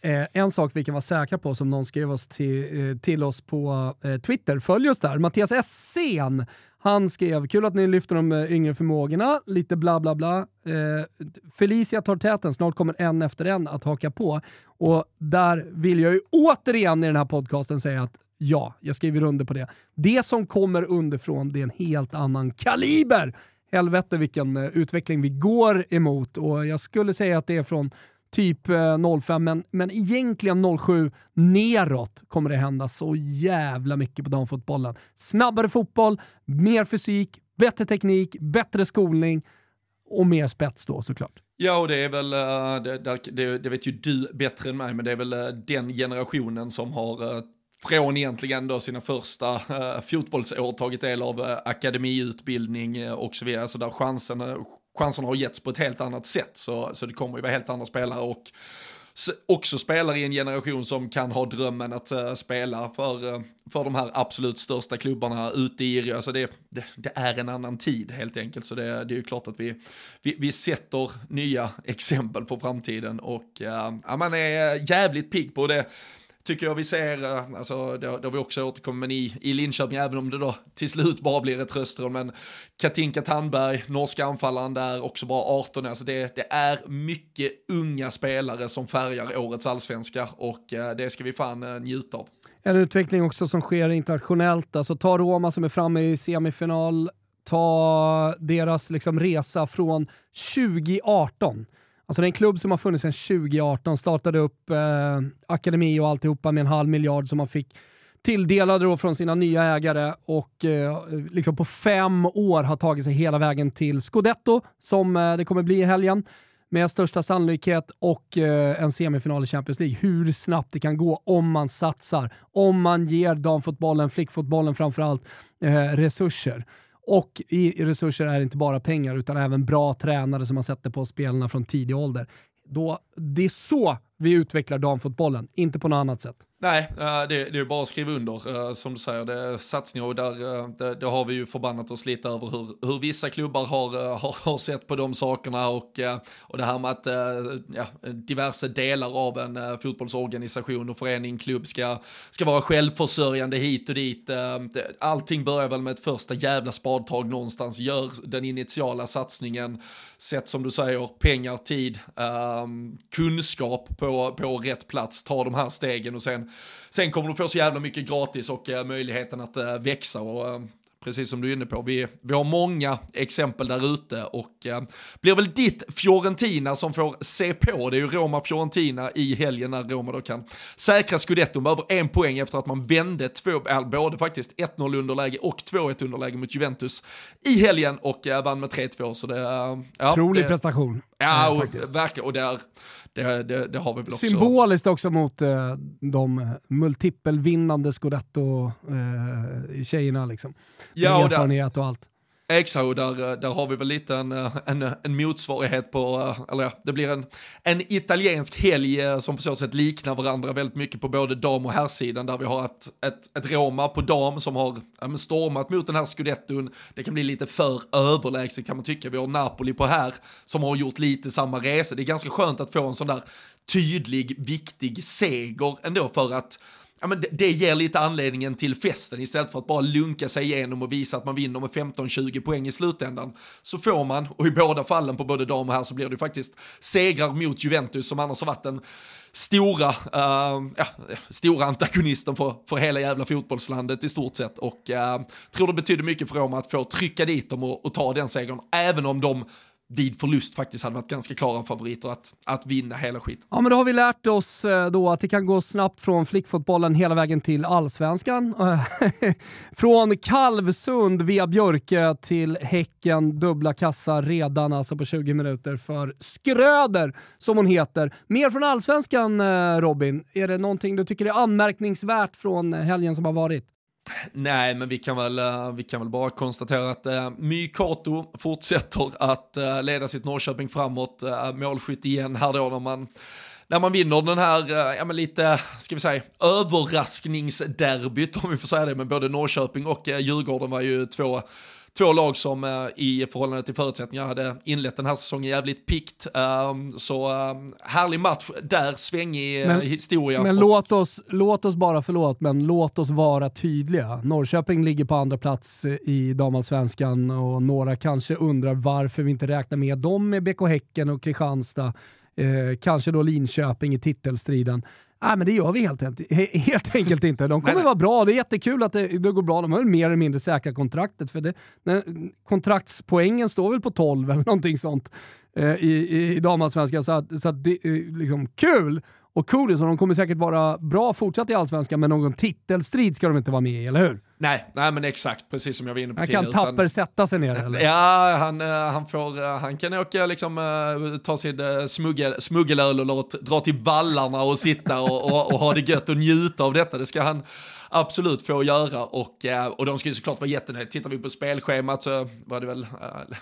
Speaker 2: En, en sak vi kan vara säkra på som någon skrev oss till, till oss på Twitter, följ oss där, Mattias Essén han skrev “Kul att ni lyfter de eh, yngre förmågorna, lite bla bla bla. Eh, Felicia tar täten, snart kommer en efter en att haka på. Och där vill jag ju återigen i den här podcasten säga att ja, jag skriver under på det. Det som kommer underifrån, det är en helt annan kaliber. Helvete vilken eh, utveckling vi går emot och jag skulle säga att det är från typ eh, 05, men, men egentligen 07 neråt kommer det hända så jävla mycket på damfotbollen. Snabbare fotboll, mer fysik, bättre teknik, bättre skolning och mer spets då såklart.
Speaker 3: Ja, och det är väl, eh, det, det, det, vet ju du bättre än mig, men det är väl eh, den generationen som har från egentligen då sina första uh, fotbollsår tagit del av uh, akademiutbildning uh, och så vidare, så där chansen, chanserna har getts på ett helt annat sätt. Så, så det kommer ju vara helt andra spelare och också spelare i en generation som kan ha drömmen att uh, spela för, uh, för de här absolut största klubbarna ute i Rio. Alltså det, det, det, är en annan tid helt enkelt. Så det, det är ju klart att vi, vi, vi sätter nya exempel på framtiden och uh, ja, man är jävligt pigg på det tycker jag vi ser, eh, alltså det, det har vi också återkommit med i, i Linköping, även om det då till slut bara blir ett röstrum, men Katinka Tandberg, norska anfallaren där, också bara 18 alltså det, det är mycket unga spelare som färgar årets allsvenska och eh, det ska vi fan eh, njuta av.
Speaker 2: En utveckling också som sker internationellt, alltså ta Roma som är framme i semifinal, ta deras liksom resa från 2018 Alltså det är en klubb som har funnits sedan 2018, startade upp eh, akademi och alltihopa med en halv miljard som man fick tilldelade då från sina nya ägare och eh, liksom på fem år har tagit sig hela vägen till Scudetto som eh, det kommer bli i helgen med största sannolikhet och eh, en semifinal i Champions League. Hur snabbt det kan gå om man satsar, om man ger damfotbollen, flickfotbollen framförallt, eh, resurser. Och i resurser är det inte bara pengar utan även bra tränare som man sätter på spelarna från tidig ålder. Då, det är så vi utvecklar damfotbollen, inte på något annat sätt.
Speaker 3: Nej, eh, det, det är bara att skriva under. Eh, som du säger, det är satsningar och där, eh, det, det har vi ju förbannat oss lite över hur, hur vissa klubbar har, har, har sett på de sakerna och, och det här med att ja, diverse delar av en fotbollsorganisation och förening, klubb ska, ska vara självförsörjande hit och dit. Allting börjar väl med ett första jävla spadtag någonstans, gör den initiala satsningen, sätt som du säger, pengar, tid, kunskap på, på rätt plats, ta de här stegen och sen sen kommer du få så jävla mycket gratis och uh, möjligheten att uh, växa och uh, precis som du är inne på, vi, vi har många exempel där ute och uh, blir väl ditt Fiorentina som får se på. Det är ju Roma-Fiorentina i helgen när Roma då kan säkra scudetton över en poäng efter att man vände två, äh, både faktiskt 1-0 underläge och 2-1 underläge mot Juventus i helgen och uh, vann med 3-2. Så det, uh,
Speaker 2: ja, Otrolig prestation.
Speaker 3: Ja, och, verkligen. Och där, det, det, det, har vi väl också.
Speaker 2: Symboliskt också mot eh, de multipelvinnande scudetto-tjejerna. Eh, liksom. Ja, och erfarenhet och allt.
Speaker 3: Exakt, och där, eh, där har vi väl lite en, eh, en, eh, en motsvarighet på, eller ja, det blir en, en italiensk helg som på så sätt liknar varandra väldigt mycket på både dam och herrsidan där vi har ett, ett, ett Roma på dam som har ja, stormat mot den här scudetton. Det kan bli lite för överlägset kan man tycka. Vi har Napoli på här som har gjort lite samma resa. Det är ganska skönt att få en sån där tydlig, viktig seger ändå för att ja, men det, det ger lite anledningen till festen istället för att bara lunka sig igenom och visa att man vinner med 15-20 poäng i slutändan. Så får man, och i båda fallen på både dam och här så blir det faktiskt segrar mot Juventus som annars har varit den stora, uh, ja, stora antagonisten för, för hela jävla fotbollslandet i stort sett och uh, tror det betyder mycket för Roma att få trycka dit dem och, och ta den segern, även om de vid förlust faktiskt hade varit ganska klara favoriter att, att vinna hela skiten.
Speaker 2: Ja, men då har vi lärt oss eh, då att det kan gå snabbt från flickfotbollen hela vägen till allsvenskan. från Kalvsund via Björke till Häcken, dubbla kassa redan alltså på 20 minuter för Skröder, som hon heter. Mer från allsvenskan eh, Robin, är det någonting du tycker är anmärkningsvärt från helgen som har varit?
Speaker 3: Nej, men vi kan väl, eh, vi kan väl bara konstatera att eh, uh, My Kato fortsätter att uh, leda sitt Norrköping framåt. Uh, målskytt igen här då när man när man vinner den här, ja men lite, ska vi säga, överraskningsderbyt om vi får säga det, men både Norrköping och Djurgården var ju två två lag som eh, i förhållande till förutsättningar hade inlett den här säsongen jävligt pikt. Um, så um, härlig match där, svängig eh, men, historia.
Speaker 2: Men låt oss, låt oss bara, förlåt, men låt oss vara tydliga. Norrköping ligger på andra plats i damallsvenskan och några kanske undrar varför vi inte räknar med dem med BK Häcken och Kristianstad. Eh, kanske då Linköping i titelstriden. Nej, men det gör vi helt, helt enkelt inte. De kommer vara bra. Det är jättekul att det, det går bra. De har mer eller mindre säkrat kontraktet. För det, kontraktspoängen står väl på 12 eller någonting sånt eh, i, i damallsvenskan. Så, att, så att det är liksom kul! Och Coolies och de kommer säkert vara bra fortsatt i Allsvenskan, men någon titelstrid ska de inte vara med i, eller hur?
Speaker 3: Nej, nej men exakt, precis som jag var inne på
Speaker 2: Han kan Tapper utan, sätta sig ner eller?
Speaker 3: Ja, han, eh, han, får, eh, han kan åka liksom, eh, ta sin smuggel, smuggelöl och dra till vallarna och sitta och, och, och ha det gött och njuta av detta. Det ska han absolut få göra och, eh, och de ska ju såklart vara jättenöjda. Tittar vi på spelschemat så var det väl äh,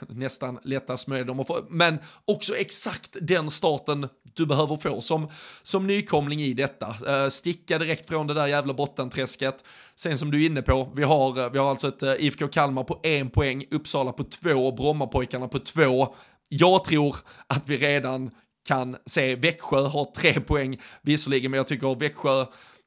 Speaker 3: nästan lättast med dem att få, men också exakt den starten du behöver få som, som nykomling i detta. Äh, sticka direkt från det där jävla bottenträsket. Sen som du är inne på, vi har, vi har alltså ett äh, IFK Kalmar på en poäng, Uppsala på två, Brommapojkarna på två. Jag tror att vi redan kan se Växjö har tre poäng, visserligen, men jag tycker Växjö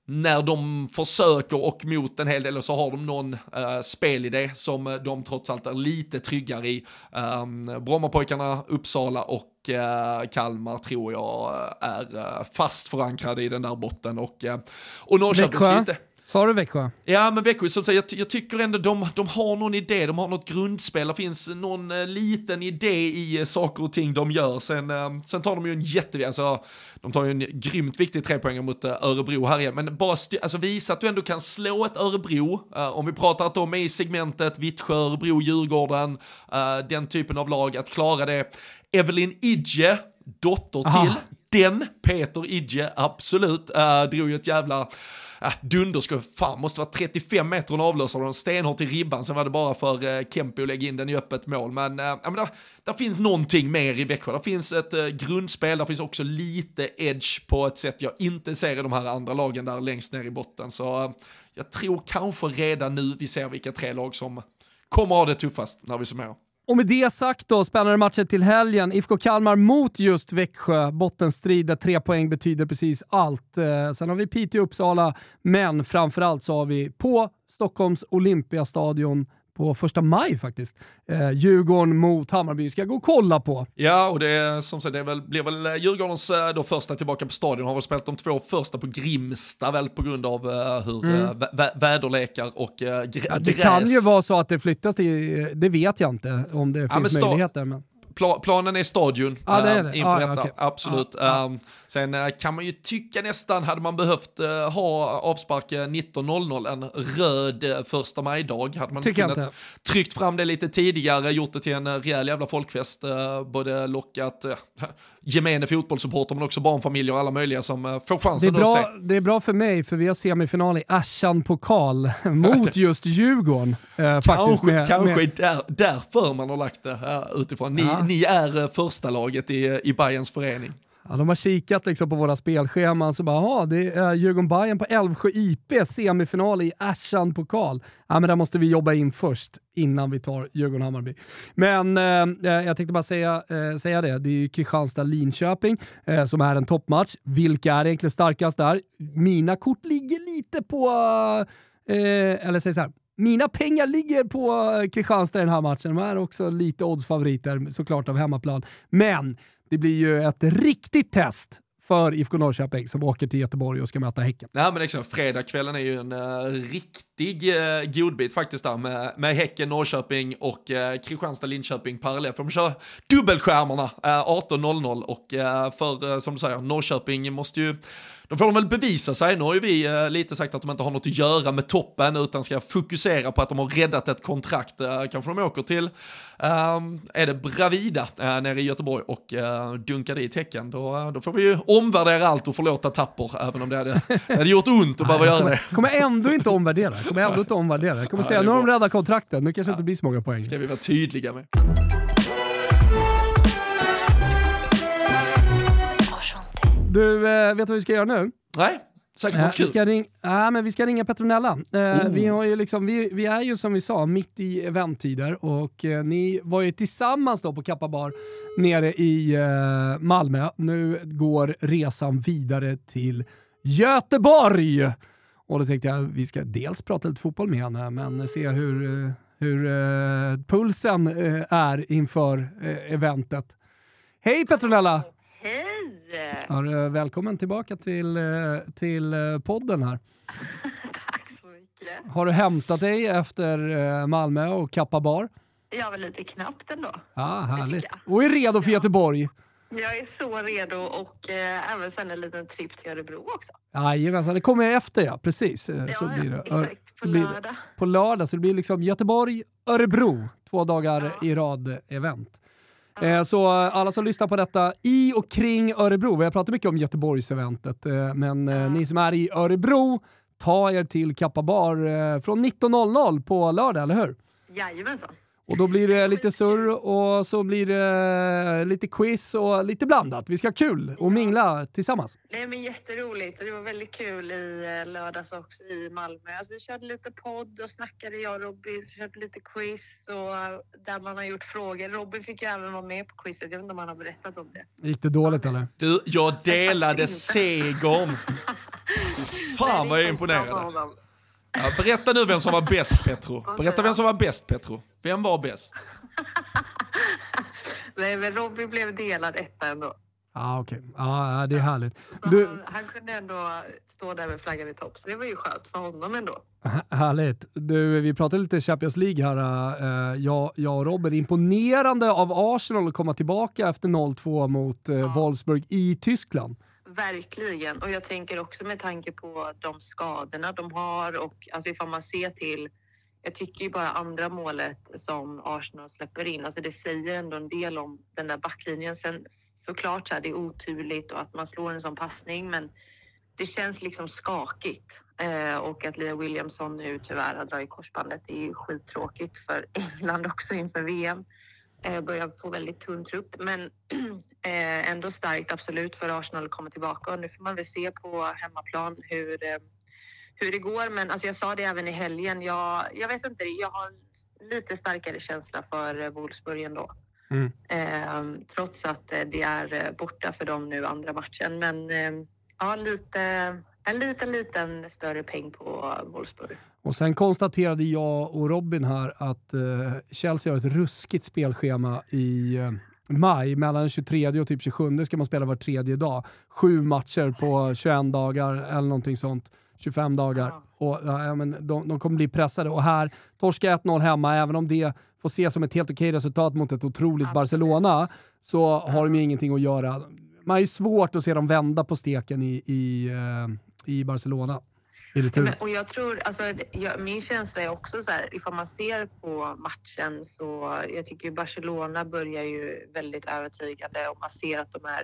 Speaker 3: när de försöker och mot en hel del så har de någon uh, spelidé som de trots allt är lite tryggare i. Um, Brommapojkarna, Uppsala och uh, Kalmar tror jag är uh, fast förankrade i den där botten och, och Norrköping ska inte...
Speaker 2: Sa du Växjö?
Speaker 3: Ja, men Växjö, som säger, jag, jag, tycker ändå de, de har någon idé, de har något grundspel, det finns någon eh, liten idé i eh, saker och ting de gör. Sen, eh, sen tar de ju en jätte, alltså, de tar ju en grymt viktig trepoängare mot eh, Örebro här igen, men bara alltså, visa att du ändå kan slå ett Örebro, eh, om vi pratar att de är i segmentet Vittsjö, Örebro, Djurgården, eh, den typen av lag, att klara det. Evelyn Idje, dotter till den Peter Idje, absolut, äh, drog ju ett jävla äh, dunderskott, fan måste vara 35 meter hon avlösade den stenhårt i ribban, sen var det bara för eh, äh, Kempe att lägga in den i öppet mål. Men, äh, men där, där finns någonting mer i Växjö, där finns ett äh, grundspel, där finns också lite edge på ett sätt jag inte ser i de här andra lagen där längst ner i botten. Så äh, jag tror kanske redan nu vi ser vilka tre lag som kommer ha det tuffast när vi summerar.
Speaker 2: Och med det sagt då, spännande matcher till helgen. IFK Kalmar mot just Växjö. Bottenstrid där tre poäng betyder precis allt. Eh, sen har vi Piteå Uppsala, men framförallt så har vi på Stockholms Olympiastadion på första maj faktiskt. Eh, Djurgården mot Hammarby ska jag gå och kolla på.
Speaker 3: Ja, och det, som sagt, det väl, blir väl eh, Djurgårdens eh, då första tillbaka på stadion. Har väl spelat de två första på Grimsta väl på grund av uh, hur mm. uh, vä väderlekar och uh, gr ja,
Speaker 2: Det
Speaker 3: gräs.
Speaker 2: kan ju vara så att det flyttas till, det vet jag inte om det finns ja, möjligheter. Men
Speaker 3: pla planen är stadion
Speaker 2: ah, det är det.
Speaker 3: inför
Speaker 2: ah,
Speaker 3: detta,
Speaker 2: okay.
Speaker 3: absolut. Ah, um, sen uh, kan man ju tycka nästan, hade man behövt uh, ha avspark 19.00, en röd uh, första maj-dag, hade man
Speaker 2: Tycker
Speaker 3: kunnat tryckt fram det lite tidigare, gjort det till en rejäl jävla folkfest, både lockat gemene fotbollssupporter men också barnfamiljer och alla möjliga som uh, får chansen
Speaker 2: det är, bra,
Speaker 3: att se.
Speaker 2: det är bra för mig för vi har semifinal i Ashan pokal mot just Djurgården. Uh,
Speaker 3: kanske med, kanske med... Där, därför man har lagt det uh, utifrån. Ni, ja. ni är uh, första laget i, i Bayerns förening.
Speaker 2: Ja, de har kikat liksom på våra spelscheman så bara, det är djurgården Bayern på Älvsjö IP, semifinal i Ashan pokal. Ja, men där måste vi jobba in först innan vi tar Djurgården-Hammarby. Men eh, eh, jag tänkte bara säga, eh, säga det, det är ju Kristianstad-Linköping eh, som är en toppmatch. Vilka är egentligen starkast där? Mina kort ligger lite på, eh, eller säg så här, mina pengar ligger på eh, Kristianstad i den här matchen. De är också lite oddsfavoriter såklart av hemmaplan. Men det blir ju ett riktigt test för IFK Norrköping som åker till Göteborg och ska möta Häcken.
Speaker 3: Ja men liksom, fredagskvällen är ju en eh, uh, riktig uh, godbit faktiskt där med, med Häcken, Norrköping och uh, Kristianstad-Linköping parallellt. För de kör dubbelskärmarna uh, 18.00 och uh, för uh, som du säger, Norrköping måste ju då får de väl bevisa sig. Nu har ju vi eh, lite sagt att de inte har något att göra med toppen utan ska fokusera på att de har räddat ett kontrakt. Eh, kanske de åker till, eh, är det Bravida eh, nere i Göteborg och eh, dunkar dit Häcken. Då, eh, då får vi ju omvärdera allt och förlåta Tapper, även om det hade, det hade gjort ont att behöva göra det.
Speaker 2: kommer ändå inte omvärdera. Kommer ändå inte omvärdera. Kommer säga, nu har de räddat kontrakten, nu kanske ja. inte blir så många poäng.
Speaker 3: Ska vi vara tydliga med.
Speaker 2: Du, eh, vet du vad vi ska göra nu?
Speaker 3: Nej, säkert något
Speaker 2: kul. Vi ska, ring äh, men vi ska ringa Petronella. Eh, oh. vi, har ju liksom, vi, vi, är ju som vi sa mitt i eventtider och eh, ni var ju tillsammans då på Kappa Bar nere i eh, Malmö. Nu går resan vidare till Göteborg. Och då tänkte jag vi ska dels prata lite fotboll med henne, men se hur, eh, hur eh, pulsen eh, är inför eventet. Hej Petronella!
Speaker 4: Hej!
Speaker 2: Ja, välkommen tillbaka till, till podden här.
Speaker 4: Tack så mycket.
Speaker 2: Har du hämtat dig efter Malmö och Kappa bar?
Speaker 4: Ja, väl lite knappt ändå.
Speaker 2: Ja, härligt. Och är redo för ja. Göteborg?
Speaker 4: Jag är så redo och eh, även sen en liten tripp till Örebro också.
Speaker 2: Jajamensan, det kommer efter ja, precis.
Speaker 4: Ja, så blir det. exakt. På lördag.
Speaker 2: På lördag, så det blir liksom Göteborg, Örebro, två dagar ja. i rad-event. Eh, så alla som lyssnar på detta i och kring Örebro, vi har pratat mycket om Göteborgseventet, eh, men eh, ni som är i Örebro, ta er till Kappa Bar från 19.00 på lördag, eller hur?
Speaker 4: Jajamensan.
Speaker 2: Och då blir det lite surr och så blir det lite quiz och lite blandat. Vi ska ha kul och mingla tillsammans.
Speaker 4: Nej men jätteroligt och det var väldigt kul i eh, lördags också i Malmö. Alltså, vi körde lite podd och snackade jag och Robin, körde lite quiz och eh, där man har gjort frågor. Robin fick ju även vara med på quizet. Jag vet inte om han har berättat om det.
Speaker 2: Gick det dåligt eller?
Speaker 3: Du, jag delade segern. Fan vad jag är imponerad. Ja, berätta nu vem som var bäst Petro. Berätta vem som var bäst Petro. Vem var bäst?
Speaker 4: Nej, men Robin blev delad etta ändå.
Speaker 2: Ah, okay. Ja, det är härligt.
Speaker 4: Du... Han, han, kunde ändå stå där med flaggan i topp, så det var ju skönt för honom ändå.
Speaker 2: Härligt. Du, vi pratade lite Champions League här, uh, jag, jag och Robin. Imponerande av Arsenal att komma tillbaka efter 0-2 mot uh, ja. Wolfsburg i Tyskland.
Speaker 4: Verkligen, och jag tänker också med tanke på de skadorna de har och alltså ifall man ser till jag tycker ju bara andra målet som Arsenal släpper in, alltså det säger ändå en del om den där backlinjen. Sen såklart så är det oturligt och att man slår en sån passning, men det känns liksom skakigt. Eh, och att Lia Williamson nu tyvärr har dragit korsbandet, det är ju skittråkigt för England också inför VM. Eh, börjar få väldigt tunn trupp, men eh, ändå starkt absolut för Arsenal att komma tillbaka och nu får man väl se på hemmaplan hur eh, hur det går. Men alltså jag sa det även i helgen. Jag, jag vet inte, jag har lite starkare känsla för Wolfsburg ändå. Mm. Eh, trots att det är borta för dem nu andra matchen. Men ja, lite, en liten, liten större peng på Wolfsburg.
Speaker 2: Och sen konstaterade jag och Robin här att eh, Chelsea har ett ruskigt spelschema i eh, maj. Mellan den 23 och typ 27 ska man spela var tredje dag. Sju matcher på 21 dagar eller någonting sånt. 25 dagar. Och, ja, men de, de kommer bli pressade. Och här, torska 1-0 hemma, även om det får ses som ett helt okej resultat mot ett otroligt Absolut. Barcelona, så har de ju ingenting att göra. Man är svårt att se dem vända på steken i, i, uh, i Barcelona.
Speaker 4: Men, och jag tror, alltså, jag, min känsla är också så här, ifall man ser på matchen så, jag tycker Barcelona börjar ju väldigt övertygande och man ser att de är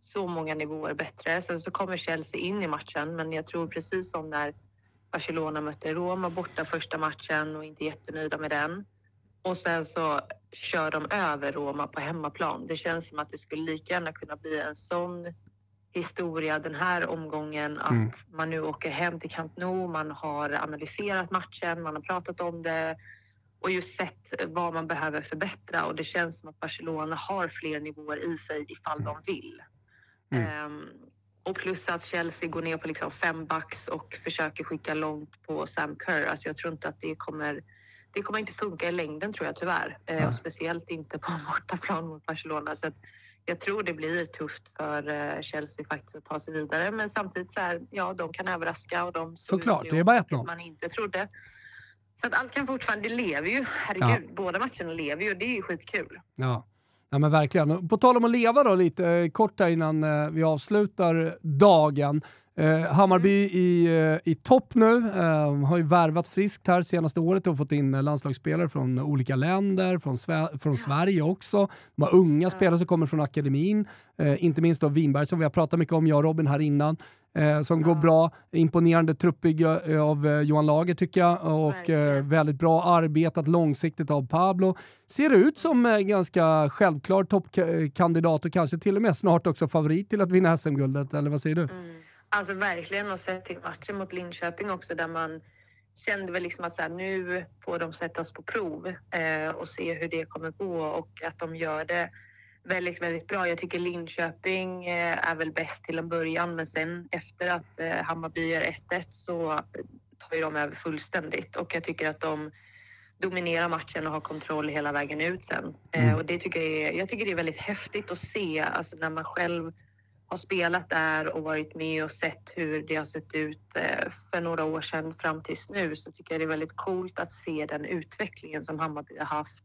Speaker 4: så många nivåer bättre. Sen så kommer Chelsea in i matchen, men jag tror precis som när Barcelona mötte Roma borta första matchen och inte jättenöjda med den. Och sen så kör de över Roma på hemmaplan. Det känns som att det skulle lika gärna kunna bli en sån historia den här omgången att mm. man nu åker hem till Camp Nou, man har analyserat matchen, man har pratat om det och just sett vad man behöver förbättra och det känns som att Barcelona har fler nivåer i sig ifall de vill. Mm. Um, och plus att Chelsea går ner på liksom fem backs och försöker skicka långt på Sam Kerr. Alltså jag tror inte att det kommer det kommer inte funka i längden tror jag tyvärr. Eh, och speciellt inte på bortaplan mot Barcelona. Så jag tror det blir tufft för eh, Chelsea faktiskt att ta sig vidare. Men samtidigt så här, ja, de kan överraska och de
Speaker 2: Såklart, det är bara 1-0.
Speaker 4: man inte trodde. Så att allt kan fortfarande, det lever ju. Herregud, ja. båda matcherna lever ju och det är ju skitkul.
Speaker 2: Ja. Ja men verkligen. På tal om att leva då lite eh, kort här innan eh, vi avslutar dagen. Eh, Hammarby mm. i, eh, i topp nu, eh, har ju värvat friskt här senaste året och fått in landslagsspelare från olika länder, från, Sve från Sverige också. De har unga spelare som kommer från akademin, eh, inte minst då Winberg som vi har pratat mycket om, jag och Robin här innan eh, som går bra. Imponerande truppbygge eh, av eh, Johan Lager tycker jag och eh, väldigt bra arbetat långsiktigt av Pablo. Ser ut som ganska självklar toppkandidat och kanske till och med snart också favorit till att vinna SM-guldet, eller vad säger du? Mm.
Speaker 4: Alltså verkligen och sett till matchen mot Linköping också där man kände väl liksom att så här, nu får de sättas på prov eh, och se hur det kommer gå och att de gör det väldigt, väldigt bra. Jag tycker Linköping eh, är väl bäst till en början men sen efter att eh, Hammarby gör 1-1 så tar ju de över fullständigt och jag tycker att de dominerar matchen och har kontroll hela vägen ut sen. Eh, mm. Och det tycker jag, är, jag tycker det är väldigt häftigt att se, alltså när man själv har spelat där och varit med och sett hur det har sett ut för några år sedan fram tills nu så tycker jag det är väldigt coolt att se den utvecklingen som Hammarby har haft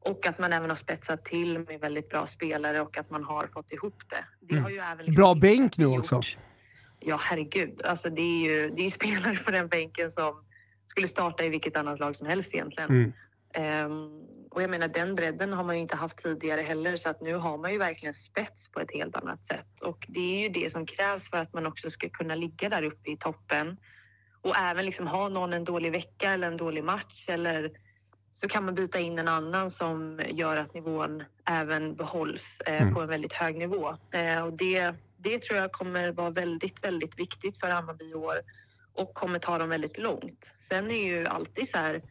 Speaker 4: och att man även har spetsat till med väldigt bra spelare och att man har fått ihop det. det
Speaker 2: mm. har ju även liksom bra bänk nu också.
Speaker 4: Ja, herregud. Alltså, det är ju det är spelare på den bänken som skulle starta i vilket annat lag som helst egentligen. Mm. Um, och jag menar, den bredden har man ju inte haft tidigare heller så att nu har man ju verkligen spets på ett helt annat sätt. Och det är ju det som krävs för att man också ska kunna ligga där uppe i toppen och även liksom ha någon en dålig vecka eller en dålig match eller så kan man byta in en annan som gör att nivån även behålls eh, mm. på en väldigt hög nivå. Eh, och det, det tror jag kommer vara väldigt, väldigt viktigt för Hammarby i år och kommer ta dem väldigt långt. Sen är ju alltid så här,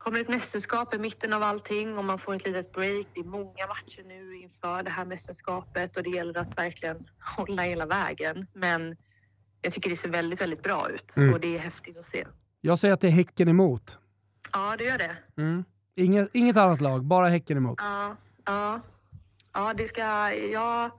Speaker 4: kommer ett mästerskap i mitten av allting och man får ett litet break. Det är många matcher nu inför det här mästerskapet och det gäller att verkligen hålla hela vägen. Men jag tycker det ser väldigt, väldigt bra ut
Speaker 2: Mm.
Speaker 4: och det är häftigt att se.
Speaker 2: Jag säger att det är Häcken emot.
Speaker 4: Ja, det gör det.
Speaker 2: Mm. Inget, inget annat lag, bara Häcken emot.
Speaker 4: Ja, ja. ja det ska... Ja,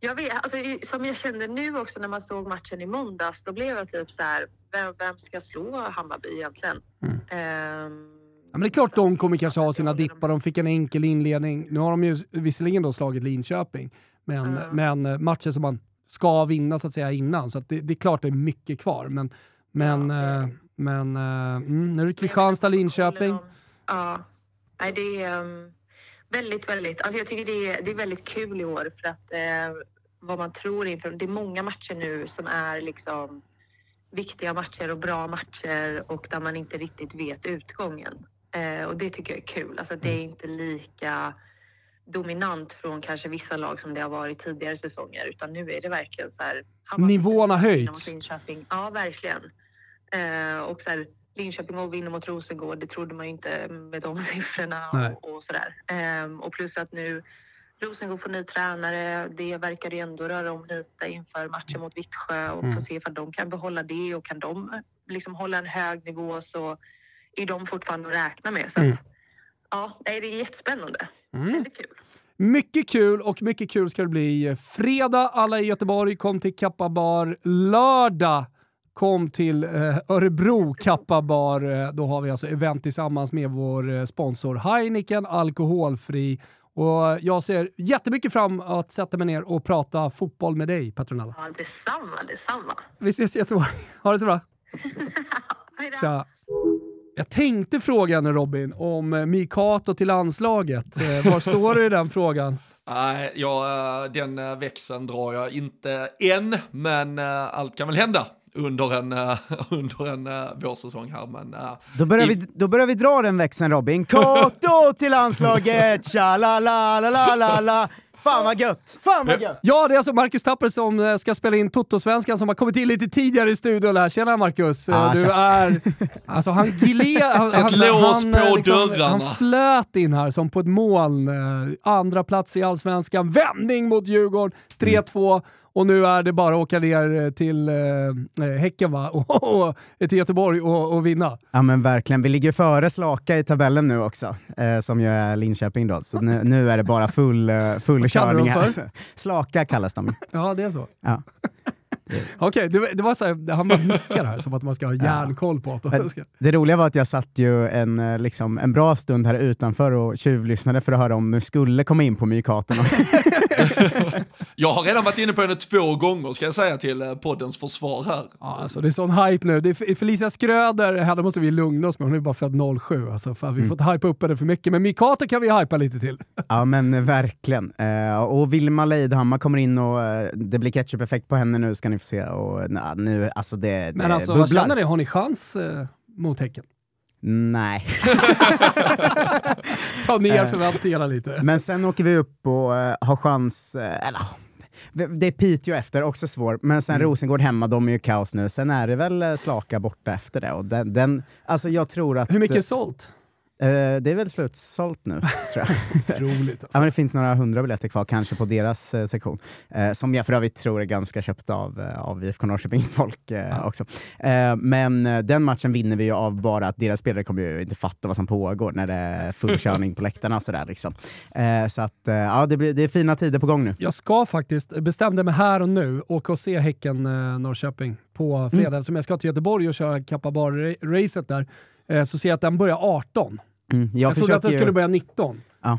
Speaker 4: jag vet, alltså, som jag kände nu också när man såg matchen i måndags, då blev jag typ så här, vem, vem ska slå Hammarby egentligen?
Speaker 2: Mm.
Speaker 4: Ehm,
Speaker 2: Ja, men det är klart de kommer kanske ha sina dippar. De fick en enkel inledning. Nu har de ju visserligen då slagit Linköping, men,
Speaker 4: Mm.
Speaker 2: men eh, matcher som man ska vinna så att säga innan. Så det, det är klart det är mycket kvar. Men, men,
Speaker 4: Ja, det.
Speaker 2: men eh, mm, nu är det. Kristianstad, Linköping.
Speaker 4: De- Ja. Nej, det är ehm, väldigt, väldigt... Alltså jag tycker det är, det är väldigt kul i år för att eh, vad man tror inför... Det är många matcher nu som är liksom viktiga matcher och bra matcher och där man inte riktigt vet utgången. Eh, och det tycker jag är kul. Alltså det är inte lika dominant från kanske vissa lag som det har varit tidigare säsonger utan nu är det verkligen så här... Hammarby
Speaker 2: Nivåerna
Speaker 4: vinner
Speaker 2: höjts.
Speaker 4: Ja, verkligen. Eh, och så här, Linköping och vinner mot Rosengård, det trodde man ju inte med de siffrorna
Speaker 2: Nej.
Speaker 4: och, och sådär. Eh, och plus att nu Rosengård får ny tränare, det verkar ju ändå röra om lite inför matchen mot Vittsjö och
Speaker 2: Mm.
Speaker 4: få se ifall de kan behålla det och kan de liksom hålla en hög nivå så är de fortfarande att räkna med. Så
Speaker 2: Mm.
Speaker 4: att, ja, nej, det är jättespännande.
Speaker 2: Mm.
Speaker 4: Väldigt kul.
Speaker 2: Mycket kul och mycket kul ska det bli. Fredag, alla i Göteborg, kom till Kappa Bar. Lördag, kom till eh, Örebro Kappa Bar. Eh, Då har vi alltså event tillsammans med vår eh, sponsor Heineken, alkoholfri. Och jag ser jättemycket fram att sätta mig ner och prata fotboll med dig, Petronella.
Speaker 4: Ja, detsamma, detsamma.
Speaker 2: Vi ses i Göteborg. Ha det så bra.
Speaker 4: Hej då.
Speaker 2: Tja. Jag tänkte fråga nu Robin om eh, Mikato till landslaget. Eh, Var står du i den frågan?
Speaker 3: Nej, ja, eh, den växeln drar jag inte än, men allt kan väl hända under en, eh, under en eh, vårsäsong här. Men, eh,
Speaker 5: Då börjar,
Speaker 3: i-
Speaker 5: vi, då börjar vi dra den växeln Robin. Kato till landslaget! Tja la la la la la la Fan vad gött! Fan vad gött!
Speaker 2: Ja, det är alltså Marcus Tapper som ska spela in Toto-svenskan som har kommit in lite tidigare i studion här. Tjena Marcus!
Speaker 5: Ah,
Speaker 2: du
Speaker 5: tja.
Speaker 2: är... Alltså han. Han,
Speaker 3: Sätt
Speaker 2: han,
Speaker 3: lås
Speaker 2: han,
Speaker 3: på
Speaker 2: eh,
Speaker 3: dörrarna.
Speaker 2: Han flöt in här som på ett moln. Andra plats i Allsvenskan, vändning mot Djurgården, 3-2. Och nu är det bara att åka ner eh, till eh, eh, Häcken va? Och, och, till Göteborg och, och vinna.
Speaker 5: Ja men verkligen, vi ligger före Slaka i tabellen nu också, eh, som ju är Linköping då. Så nu, nu är det bara full, eh, full
Speaker 2: Vad
Speaker 5: körning här.
Speaker 2: för?
Speaker 5: Slaka kallas de.
Speaker 2: Ja, det är så.
Speaker 5: Ja.
Speaker 2: Okej, det, var- det var så här, han bara nickar här som att man ska ha järnkoll på ska...
Speaker 5: Det roliga var att jag satt ju en, liksom, en bra stund här utanför och tjuvlyssnade för att höra om du skulle komma in på myrkatorna.
Speaker 3: jag har redan varit inne på henne två gånger, ska jag säga till eh, poddens försvar här.
Speaker 2: Ja, alltså det är sån hype nu. Det är Felicia Skröder, henne måste vi lugna oss med. Hon är bara född 07. Alltså, fan, vi får inte hypa upp henne för mycket. Men Mikato kan vi hypa lite till.
Speaker 5: Ja men eh, verkligen. Eh, och Vilma Leidhammar kommer in och eh, det blir ketchup-effekt på henne nu ska ni få se. Och, na, nu, alltså det, det
Speaker 2: Men alltså, vad
Speaker 5: bubblar.
Speaker 2: känner ni? Har ni chans eh, mot Häcken?
Speaker 5: Nej.
Speaker 2: Ta ner
Speaker 5: Eh.
Speaker 2: förväntningarna lite.
Speaker 5: Men sen åker vi upp och eh, har chans, eh, eller det- är Piteå efter, också svår. Men sen
Speaker 2: Mm.
Speaker 5: Rosengård hemma, de är ju kaos nu. Sen är det väl Slaka borta efter det. Och den, den, alltså jag tror att...
Speaker 2: Hur mycket är sålt?
Speaker 5: Eh, det är väl slutsålt nu, tror jag.
Speaker 2: Otroligt
Speaker 5: Ja,
Speaker 2: alltså.
Speaker 5: men det finns några hundra biljetter kvar, kanske på deras eh, sektion. Eh, som jag för övrigt tror är ganska köpt av, eh, av IFK Norrköping-folk eh,
Speaker 2: Ja.
Speaker 5: också. Eh, men den matchen vinner vi ju av bara att deras spelare kommer ju inte fatta vad som pågår när det är full körning på läktarna och sådär. Liksom. Så att, ja, det, blir, det är fina tider på gång nu.
Speaker 2: Jag ska faktiskt, bestämde mig här och nu, åka och se Häcken eh, Norrköping på fredag. Eftersom jag ska till Göteborg och köra Kappa Bar-racet där, så ser jag att den börjar 18.
Speaker 5: Mm. Jag,
Speaker 2: Jag, trodde att den skulle börja 19.
Speaker 5: Ja.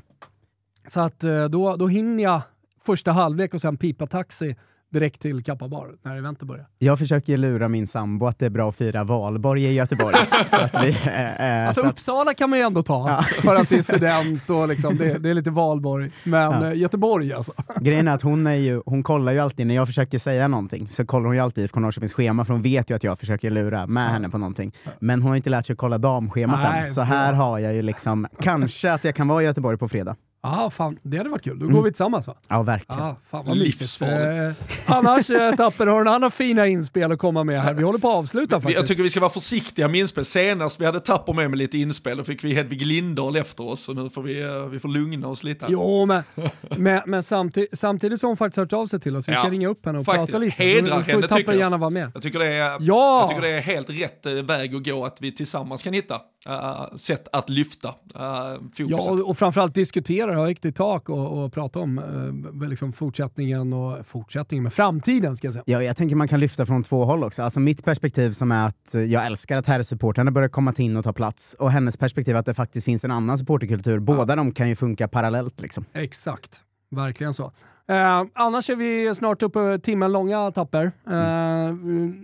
Speaker 2: Så att eh, då, då hinner jag första halvlek och sen pipa taxi direkt till Kappa Bar när eventet börjar.
Speaker 5: jag försöker lura min sambo att det är bra att fira valborg i Göteborg. så att vi, eh, eh,
Speaker 2: Alltså
Speaker 5: så att,
Speaker 2: Uppsala kan man ju ändå ta
Speaker 5: Ja.
Speaker 2: för att det är student och liksom, det, det är lite valborg. Men
Speaker 5: Ja.
Speaker 2: eh, Göteborg alltså.
Speaker 5: grejen är att hon, är ju, hon kollar ju alltid, när jag försöker säga någonting, så kollar hon ju alltid IFK Norrköpings schema, för hon vet ju att jag försöker lura med henne på någonting. Men hon har inte lärt sig att kolla damschemat
Speaker 2: Nej,
Speaker 5: än, så här har jag ju liksom, kanske att jag kan vara i Göteborg på fredag.
Speaker 2: Ja, fan, det hade varit kul. Då går vi tillsammans va?
Speaker 5: Ja, verkligen.
Speaker 2: Ja, fan vad.
Speaker 3: Livsfarligt.
Speaker 2: Eh, annars, eh, Tapper, har du några andra fina inspel att komma med här? Vi håller på att avsluta faktiskt.
Speaker 3: Jag tycker vi ska vara försiktiga med inspel. Senast vi hade Tapper med med lite inspel, då fick vi Hedvig Lindahl efter oss, så nu får vi, eh, vi får lugna oss lite.
Speaker 2: Jo, men, men, men samtidigt, samtidigt så har hon faktiskt hört av sig till oss. Vi ska
Speaker 3: Ja,
Speaker 2: ringa upp henne och
Speaker 3: faktiskt.
Speaker 2: prata lite.
Speaker 3: Hedrar henne, tycker jag.
Speaker 2: gärna vara med.
Speaker 3: Jag tycker, det är,
Speaker 2: Ja!
Speaker 3: jag tycker det är helt rätt eh, väg att gå, att vi tillsammans kan hitta eh, sätt att lyfta uh, fokuset.
Speaker 2: Ja, och, och framförallt diskutera, ha högt i tak och, och prata om eh, liksom fortsättningen och fortsättningen, men framtiden ska jag säga.
Speaker 5: Ja, jag tänker man kan lyfta från två håll också. Alltså mitt perspektiv som är att jag älskar att herrsupportrarna börjar komma till in och ta plats. Och hennes perspektiv att det faktiskt finns en annan supporterkultur. Båda de kan ju funka parallellt liksom.
Speaker 2: Exakt, verkligen så. Eh, annars är vi snart uppe timmen långa tapper. Eh,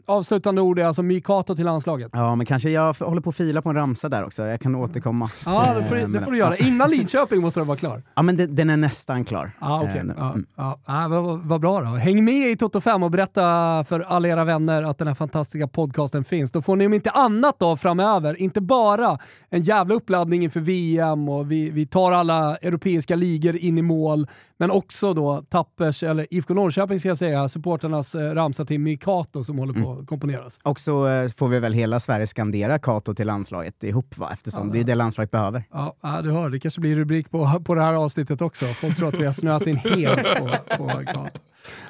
Speaker 2: avslutande ord är alltså Mikato till landslaget.
Speaker 5: Ja, men kanske jag håller på att fila på en ramsa där också. Jag kan återkomma.
Speaker 2: Ja, det får,
Speaker 5: Eh,
Speaker 2: det får du göra. Innan Lidköping måste den vara klar.
Speaker 5: Ja, men den, den är nästan klar.
Speaker 2: Ja, okej.
Speaker 5: Eh, mm.
Speaker 2: ja, ja, vad, vad- vad bra då. Häng med i Toto 5 och berätta för alla era vänner att den här fantastiska podcasten finns. Då får ni om inte annat då framöver, inte bara en jävla uppladdning inför VM och vi, vi tar alla europeiska ligor in i mål, men också då Tappers, eller IFK Norrköping ska jag säga, supporternas eh, ramsa till Mikato som håller på
Speaker 5: Mm.
Speaker 2: att komponeras.
Speaker 5: Och så eh, får vi väl hela Sverige skandera Kato till landslaget ihop va? Eftersom det är det landslaget behöver.
Speaker 2: Ja, ja, du hör, det kanske blir rubrik på, på det här avsnittet också. Folk tror att vi har snöat in helt på, på Kato.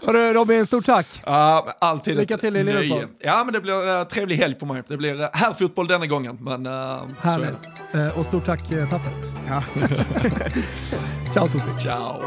Speaker 2: Hörru Robin, stort tack!
Speaker 3: Ja, men alltid
Speaker 2: Lycka till i Liverpool.
Speaker 3: nöje. Ja, men det blir uh, trevlig helg för mig. Det blir uh, herrfotboll denna gången, men uh.
Speaker 2: Härligt. Eh, och stort tack eh, Tapper.
Speaker 5: Ja.
Speaker 2: Ciao Tutti.
Speaker 3: Ciao.